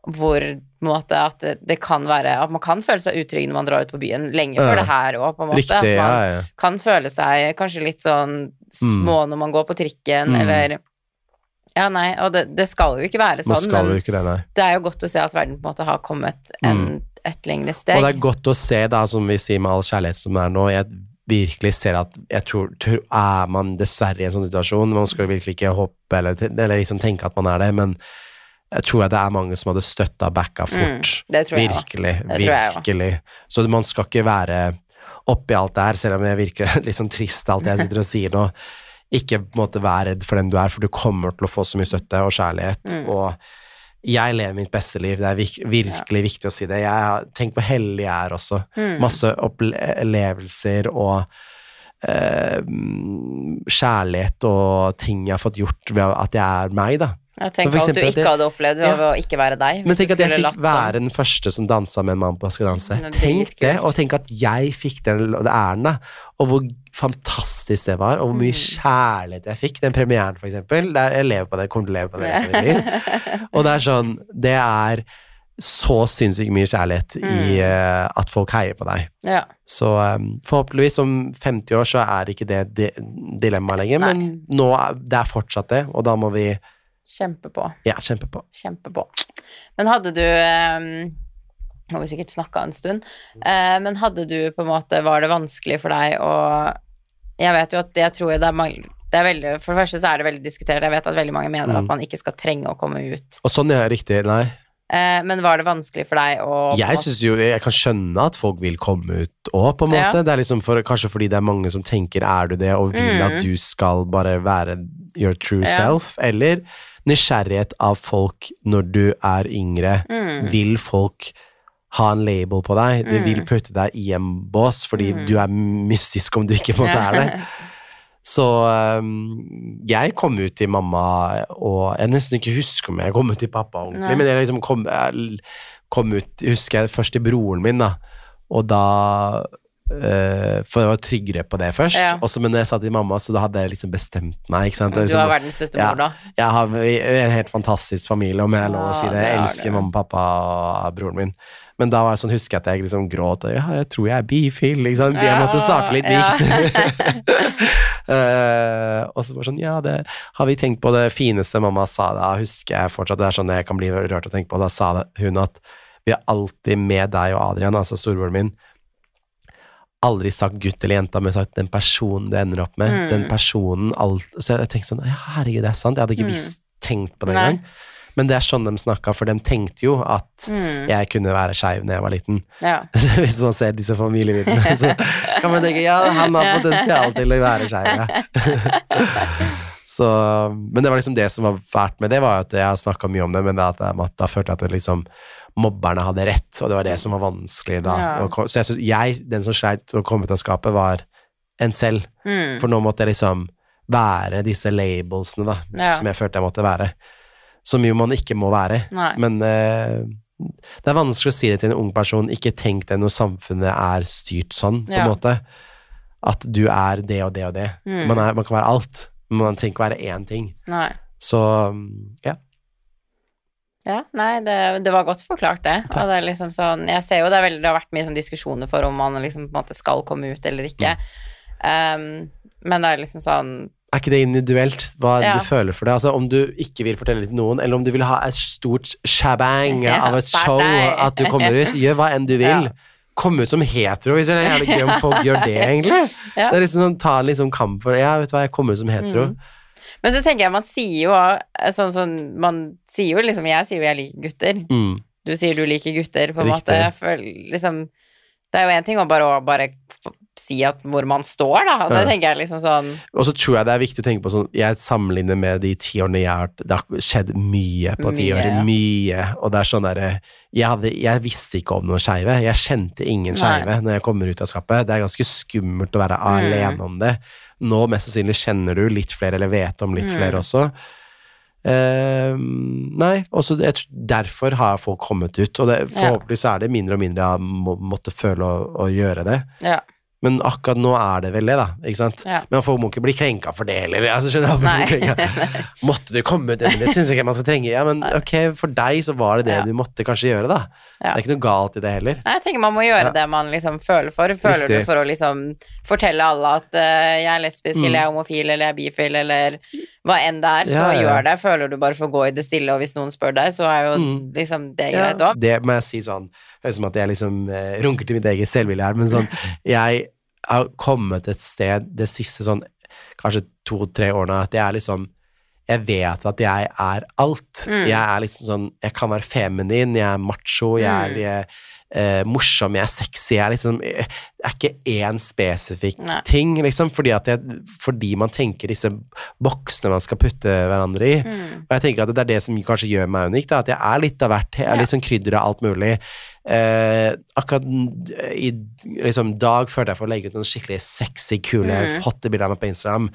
Hvor måte, at det, det kan være At man kan føle seg utrygg når man drar ut på byen, lenge Ja. det her òg, på en måte. Riktig, at man ja, kan føle seg kanskje litt sånn små når man går på trikken, Mm. eller Ja, nei, og det, det skal jo ikke være sånn, skal jo men ikke det, det er jo godt å se at verden på en måte har kommet en, et lengre steg. Mm. Og det er godt å se, da, som vi sier med all kjærlighet som er nå, jeg virkelig ser at jeg tror, tror Er man dessverre i en sånn situasjon, man skal virkelig ikke hoppe eller, eller liksom tenke at man er det, men jeg tror jeg det er mange som hadde støtta backa fort. Mm, det tror jeg virkelig, Det tror jeg virkelig. Så man skal ikke være oppi alt det her, selv om jeg virker [laughs] litt sånn trist alt jeg sitter og sier nå. Ikke på en måte vær redd for den du er, for du kommer til å få så mye støtte og kjærlighet. Mm. Og jeg lever mitt beste liv, det er virkelig viktig å si det. Jeg har tenkt på heldig jeg er også. Mm. Masse opplevelser og eh, kjærlighet og ting jeg har fått gjort ved at jeg er meg, da. Jeg tenker for du at ikke jeg- hadde opplevd ved å ikke være deg. Men tenk at jeg fikk latt være sånn. den første som dansa med en mann på Skal danse. Er Tenk det, og tenk at jeg fikk den æren, da. Og hvor fantastisk det var, og hvor mye Mm. kjærlighet jeg fikk. Den premieren, for eksempel. Der jeg lever på det, kommer til å leve på det resten av mitt liv. [laughs] Og det er sånn Det er så sinnssykt mye kjærlighet i Mm. eh, at folk heier på deg. Ja. Så um, forhåpentligvis om 50 år så er ikke det di dilemmaet lenger, Nei. men nå er det er fortsatt det, og da må vi Kjempe på. ja, kjempe på. Kjempe på. Men hadde du Nå har vi sikkert snakka en stund, eh, men hadde du på en måte Var det vanskelig for deg å Jeg vet jo at jeg tror det er det veldig, For det første så er det veldig diskutert. Jeg vet at veldig mange mener Mm. at man ikke skal trenge å komme ut. Og sånn er riktig, nei. Eh, men var det vanskelig for deg å Jeg synes jo, jeg kan skjønne at folk vil komme ut òg, på en Ja. måte. Det er liksom for, kanskje fordi det er mange som tenker 'er du det', og vil Mm. at du skal bare være your true Ja. self. Eller nysgjerrighet av folk når du er yngre. mm, Vil folk ha en label på deg? De Mm. vil putte deg i en bås fordi Mm. du er mystisk om du ikke måte er det. Så øhm, jeg kom ut til mamma, og jeg nesten ikke husker om jeg kom ut til pappa ordentlig, Nei. men jeg liksom kom, jeg kom ut, husker jeg først til broren min, da, og da For jeg var tryggere på det først, Ja. Også, men når jeg sa til mamma, så da hadde jeg liksom bestemt meg. Er Du liksom- har verdens beste mor, da. jeg har en helt fantastisk familie, om jeg har lov å si det. Jeg elsker mamma, pappa og broren min. Men da var jeg sånn, husker jeg at jeg liksom gråt. Ja, jeg tror jeg er bifil. Liksom. Jeg måtte starte litt Ja. mykt. [laughs] Eh, og så bare sånn, ja, det har vi tenkt på det fineste mamma sa da, husker jeg fortsatt. Det er sånn jeg kan bli rørt å tenke på. Da sa hun at vi er alltid med deg og Adrian, altså storebroren min. Aldri sagt gutt eller jente, men sagt den personen du ender opp med. Mm. Den personen alt, Så jeg tenkte sånn, ja, herregud, det er sant. Jeg hadde ikke Mm. visst, tenkt på det engang. Men det er sånn de snakka, for de tenkte jo at Mm, jeg kunne være skeiv da jeg var liten. ja. [laughs] Så hvis man ser disse familiemidlene, [laughs] så kan man tenke ja, han har potensial til å være skeiv. ja. [laughs] Så, men det var liksom det som var fælt med det, var at jeg har snakka mye om det, men det at at da følte jeg at det liksom mobberne hadde rett, og det var det som var vanskelig da. Ja. Så jeg, synes, jeg, den som sleit å komme ut av skapet, var en selv. Mm, For nå måtte jeg liksom være disse labelsene, da, Ja. som jeg følte jeg måtte være. Som jo man ikke må være. nei. Men uh, det er vanskelig å si det til en ung person. Ikke tenk deg når samfunnet er styrt sånn, på en Ja. måte. At du er det og det og det. Mm. Man, er, man kan være alt, man trenger ikke være én ting. nei. Så ja. Ja, nei, det, det var godt forklart, det. Takk. Og det er liksom sånn Jeg ser jo det, er veldig, det har vært mye sånn diskusjoner for om man liksom på en måte skal komme ut eller ikke. Um, men det er liksom sånn Er ikke det individuelt, hva Ja. du føler for det? Altså Om du ikke vil fortelle det til noen, eller om du vil ha et stort shabang Ja, av et show, at du kommer ut, gjør hva enn du [laughs] vil. Ja. Kom ut som hetero, hvis det er jævlig gøy om folk gjør det, egentlig. [laughs] Det er liksom sånn, Ta liksom kamp for det. Ja, vet du hva, jeg kommer ut som hetero. Mm. Men så tenker jeg, man sier jo eh, sånn sånn Man sier jo liksom Jeg sier jo jeg liker gutter. Mm. Du sier du liker gutter, på en Riktig. måte. For liksom Det er jo én ting å bare, å bare si at hvor man står, da. Det Ja. tenker jeg liksom sånn Og så tror jeg det er viktig å tenke på sånn Jeg sammenligner med de ti årene jeg har Det har skjedd mye på ti år. Mye. Og det er sånn derre jeg, jeg visste ikke om noen skeive. Jeg kjente ingen skeive når jeg kommer ut av skapet. Det er ganske skummelt å være Mm. alene om det. Nå mest sannsynlig kjenner du litt flere, eller vet om litt Mm. flere også. Uh, nei, også derfor har folk kommet ut, og det, forhåpentlig så er det mindre og mindre jeg må, måtte føle å, å gjøre det. Ja. Men akkurat nå er det vel det, da. Ikke sant? Ja. Men folk må ikke bli krenka for det heller. Altså, skjønner jeg, [laughs] [laughs] Måtte du komme ut? Det syns jeg ikke man skal trenge. Ja, men ok, for deg så var det det Ja. du måtte kanskje gjøre, da. Det er ikke noe galt i det heller. Nei, jeg tenker man må gjøre det man liksom føler for. Føler Riktig. du for å liksom fortelle alle at uh, jeg er lesbisk, Mm. eller jeg er homofil, eller jeg er bifil, eller hva enn det er, så Ja, ja. gjør det. Føler du bare for å gå i det stille, og hvis noen spør deg, så er jo Mm. liksom det greit òg. det må jeg si sånn Høres ut som at jeg liksom eh, runker til mitt eget selvbilde her, men sånn [laughs] Jeg har kommet et sted det siste sånn kanskje to-tre årene at jeg er liksom jeg vet at jeg er alt. Mm. Jeg er liksom sånn Jeg kan være feminin, jeg er macho, jeg er Mm. jeg, eh, morsom, jeg er sexy. Jeg er liksom Jeg er ikke én spesifikk Nei. ting, liksom, fordi, at jeg, fordi man tenker disse boksene man skal putte hverandre i. Mm. Og jeg tenker at det er det som kanskje gjør meg unik, da, at jeg er litt av hvert. Jeg er litt sånn krydder av alt mulig. Eh, akkurat i liksom, dag følte jeg for å legge ut noen skikkelig sexy, kule, Mm. hotte bilder av meg på Instagram.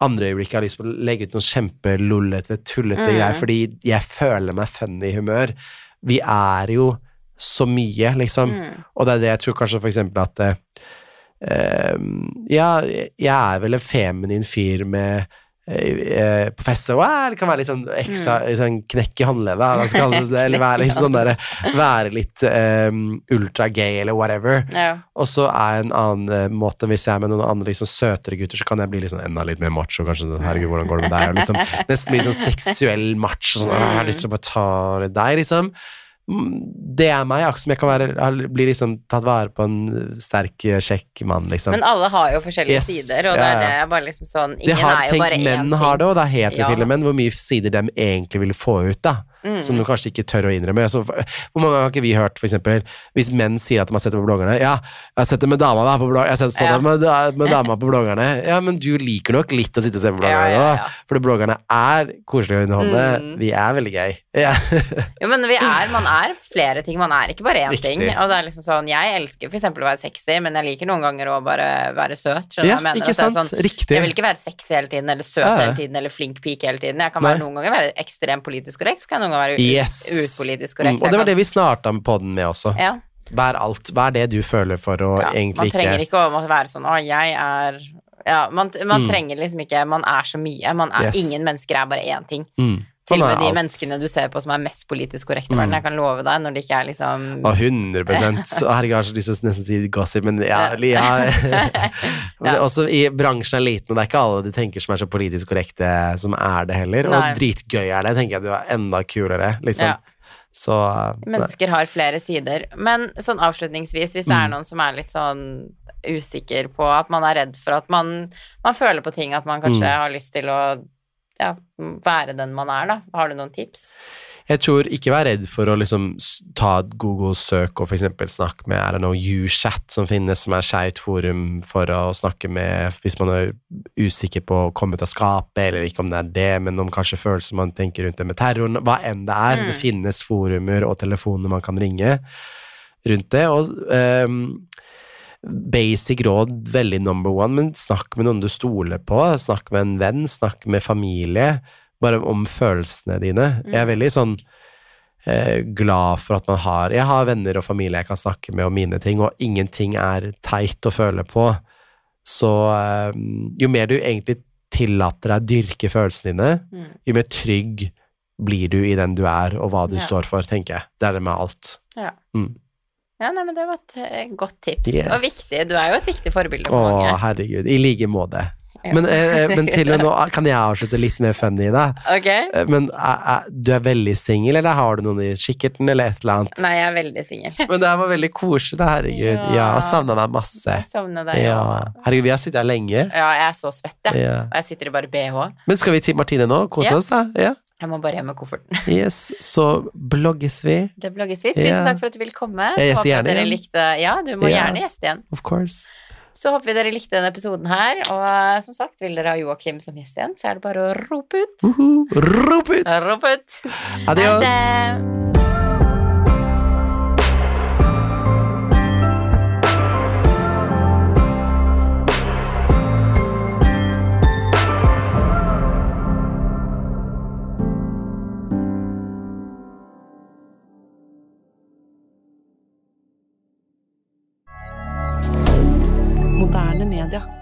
Andre øyeblikk har jeg lyst på å legge ut noen kjempelollete, tullete Mm. greier, fordi jeg føler meg funny i humør. Vi er jo så mye, liksom. Mm. Og det er det jeg tror kanskje for eksempel at eh, Ja, jeg er vel en feminin fyr med eh, på fest og «Wow», det kan være litt sånn ekstra sånn knekk i håndleddet, [laughs] eller være litt sånn der, Være litt um, ultra-gay eller whatever. Ja. Og så er en annen måte, hvis jeg er med noen andre liksom søtere gutter, så kan jeg bli liksom enda litt mer macho, kanskje. sånn, Herregud, hvordan går det med deg? Liksom, nesten litt sånn seksuell macho, sånn Jeg har lyst til å bare ta litt deg, liksom. Det er meg, akkurat som jeg kan være, bli liksom tatt vare på en sterk, kjekk mann, liksom. Men alle har jo forskjellige Yes, sider, og ja, ja. det er bare liksom sånn Ingen har, er jo tenk, bare én menn har det, og det er heterofile Ja. menn. Hvor mye sider de egentlig vil få ut, da. Mm. Som du kanskje ikke tør å innrømme. Så, hvor mange ganger har ikke vi hørt, for eksempel, hvis menn sier at de har sett det på bloggerne Ja, jeg har sett det med dama da, på blogg, jeg har sett, sånn Ja. med, med dama [laughs] på bloggerne. Ja, men du liker nok litt å sitte og se på bloggerne, Ja, ja, ja. For bloggerne er koselige å underholde. Mm. Vi er veldig gøy. [laughs] Ja. Jo, men vi er, man er flere ting, man er ikke bare én Riktig. ting. Og det er liksom sånn, jeg elsker eksempel å være sexy, men jeg liker noen ganger å bare være søt. Skjønner du ja, hva jeg mener? ikke sant? Sånn, Riktig. jeg vil ikke være sexy hele tiden, eller søt hele tiden, eller flink pike hele tiden. Jeg kan være, noen ganger være ekstremt politisk korrekt, så kan jeg noen ganger være Yes. utpolitisk Mm, korrekt. og det var det vi starta på den med også. Ja, Vær alt. Er det du føler for å ja. egentlig Man trenger ikke ikke å være sånn, å, jeg er ja, man, man Mm. trenger liksom ikke Man er så mye. Man er, Yes. Ingen mennesker er bare én ting. mm. Til Sånn og med de menneskene du ser på som er mest politisk korrekte i verden. Jeg kan love deg, når det ikke er liksom Å, 100 [laughs] Å, Herregud, jeg har så lyst til å nesten si gossip, men ja, ja. [laughs] [laughs] ja. Også i bransjen er liten, og det er ikke alle du tenker som er så politisk korrekte, som er det heller. Nei. Og dritgøy er det, tenker jeg du er enda kulere, liksom. Ja. Så nei. Mennesker har flere sider. Men sånn avslutningsvis, hvis det er Mm. noen som er litt sånn usikker på at man er redd for at man, man føler på ting, at man kanskje Mm. har lyst til å ja, være den man er, da. Har du noen tips? Jeg tror ikke vær redd for å liksom ta et Google-søk og eksempel snakke med I don't know, UChat som finnes, som er skeivt forum for å snakke med hvis man er usikker på å komme ut av skapet, eller ikke om det er det, men om kanskje følelser man tenker rundt det med terroren, hva enn det er. Mm. Det finnes forumer og telefoner man kan ringe rundt det, og ehm, Basic råd, veldig number one, men snakk med noen du stoler på. Snakk med en venn, snakk med familie. Bare om følelsene dine. Jeg er veldig sånn eh, glad for at man har Jeg har venner og familie jeg kan snakke med om mine ting, og ingenting er teit å føle på. Så eh, jo mer du egentlig tillater deg å dyrke følelsene dine, Mm. jo mer trygg blir du i den du er, og hva du Ja. står for, tenker jeg. Det er det med alt. Ja. Mm. Ja, nei, men det var et eh, godt tips. Yes. Og viktig. Du er jo et viktig forbilde for Åh, mange. herregud. I like måte. Ja. Men, eh, eh, men til og [laughs] nå kan jeg avslutte litt mer funny, i Ok? Okay. Men er, er, du er veldig singel, eller har du noen i kikkerten, eller et eller annet? Nei, jeg er veldig singel. [laughs] Men det her var veldig koselig, herregud. Ja, Ja. og savna deg masse. Savner deg, Ja. Herregud, vi har sittet her lenge. Ja, jeg er så svett, jeg. Ja. Og jeg sitter i bare bh. Men skal vi til Martine nå? Kose oss, da? Ja. Jeg må bare hjem med kofferten. [laughs] Yes. Så blogges vi, Det blogges vi. Tusen yeah. takk for at du ville komme. Jeg gjester gjerne igjen. likte Ja, du må yeah. gjerne gjeste igjen. of course. Så håper vi dere likte denne episoden her. Og eh, som sagt, vil dere ha Joakim som gjest igjen, så er det bare å rope ut. Uhu. Rop ut! Rop ut. Adios! Ha det. Moderne media.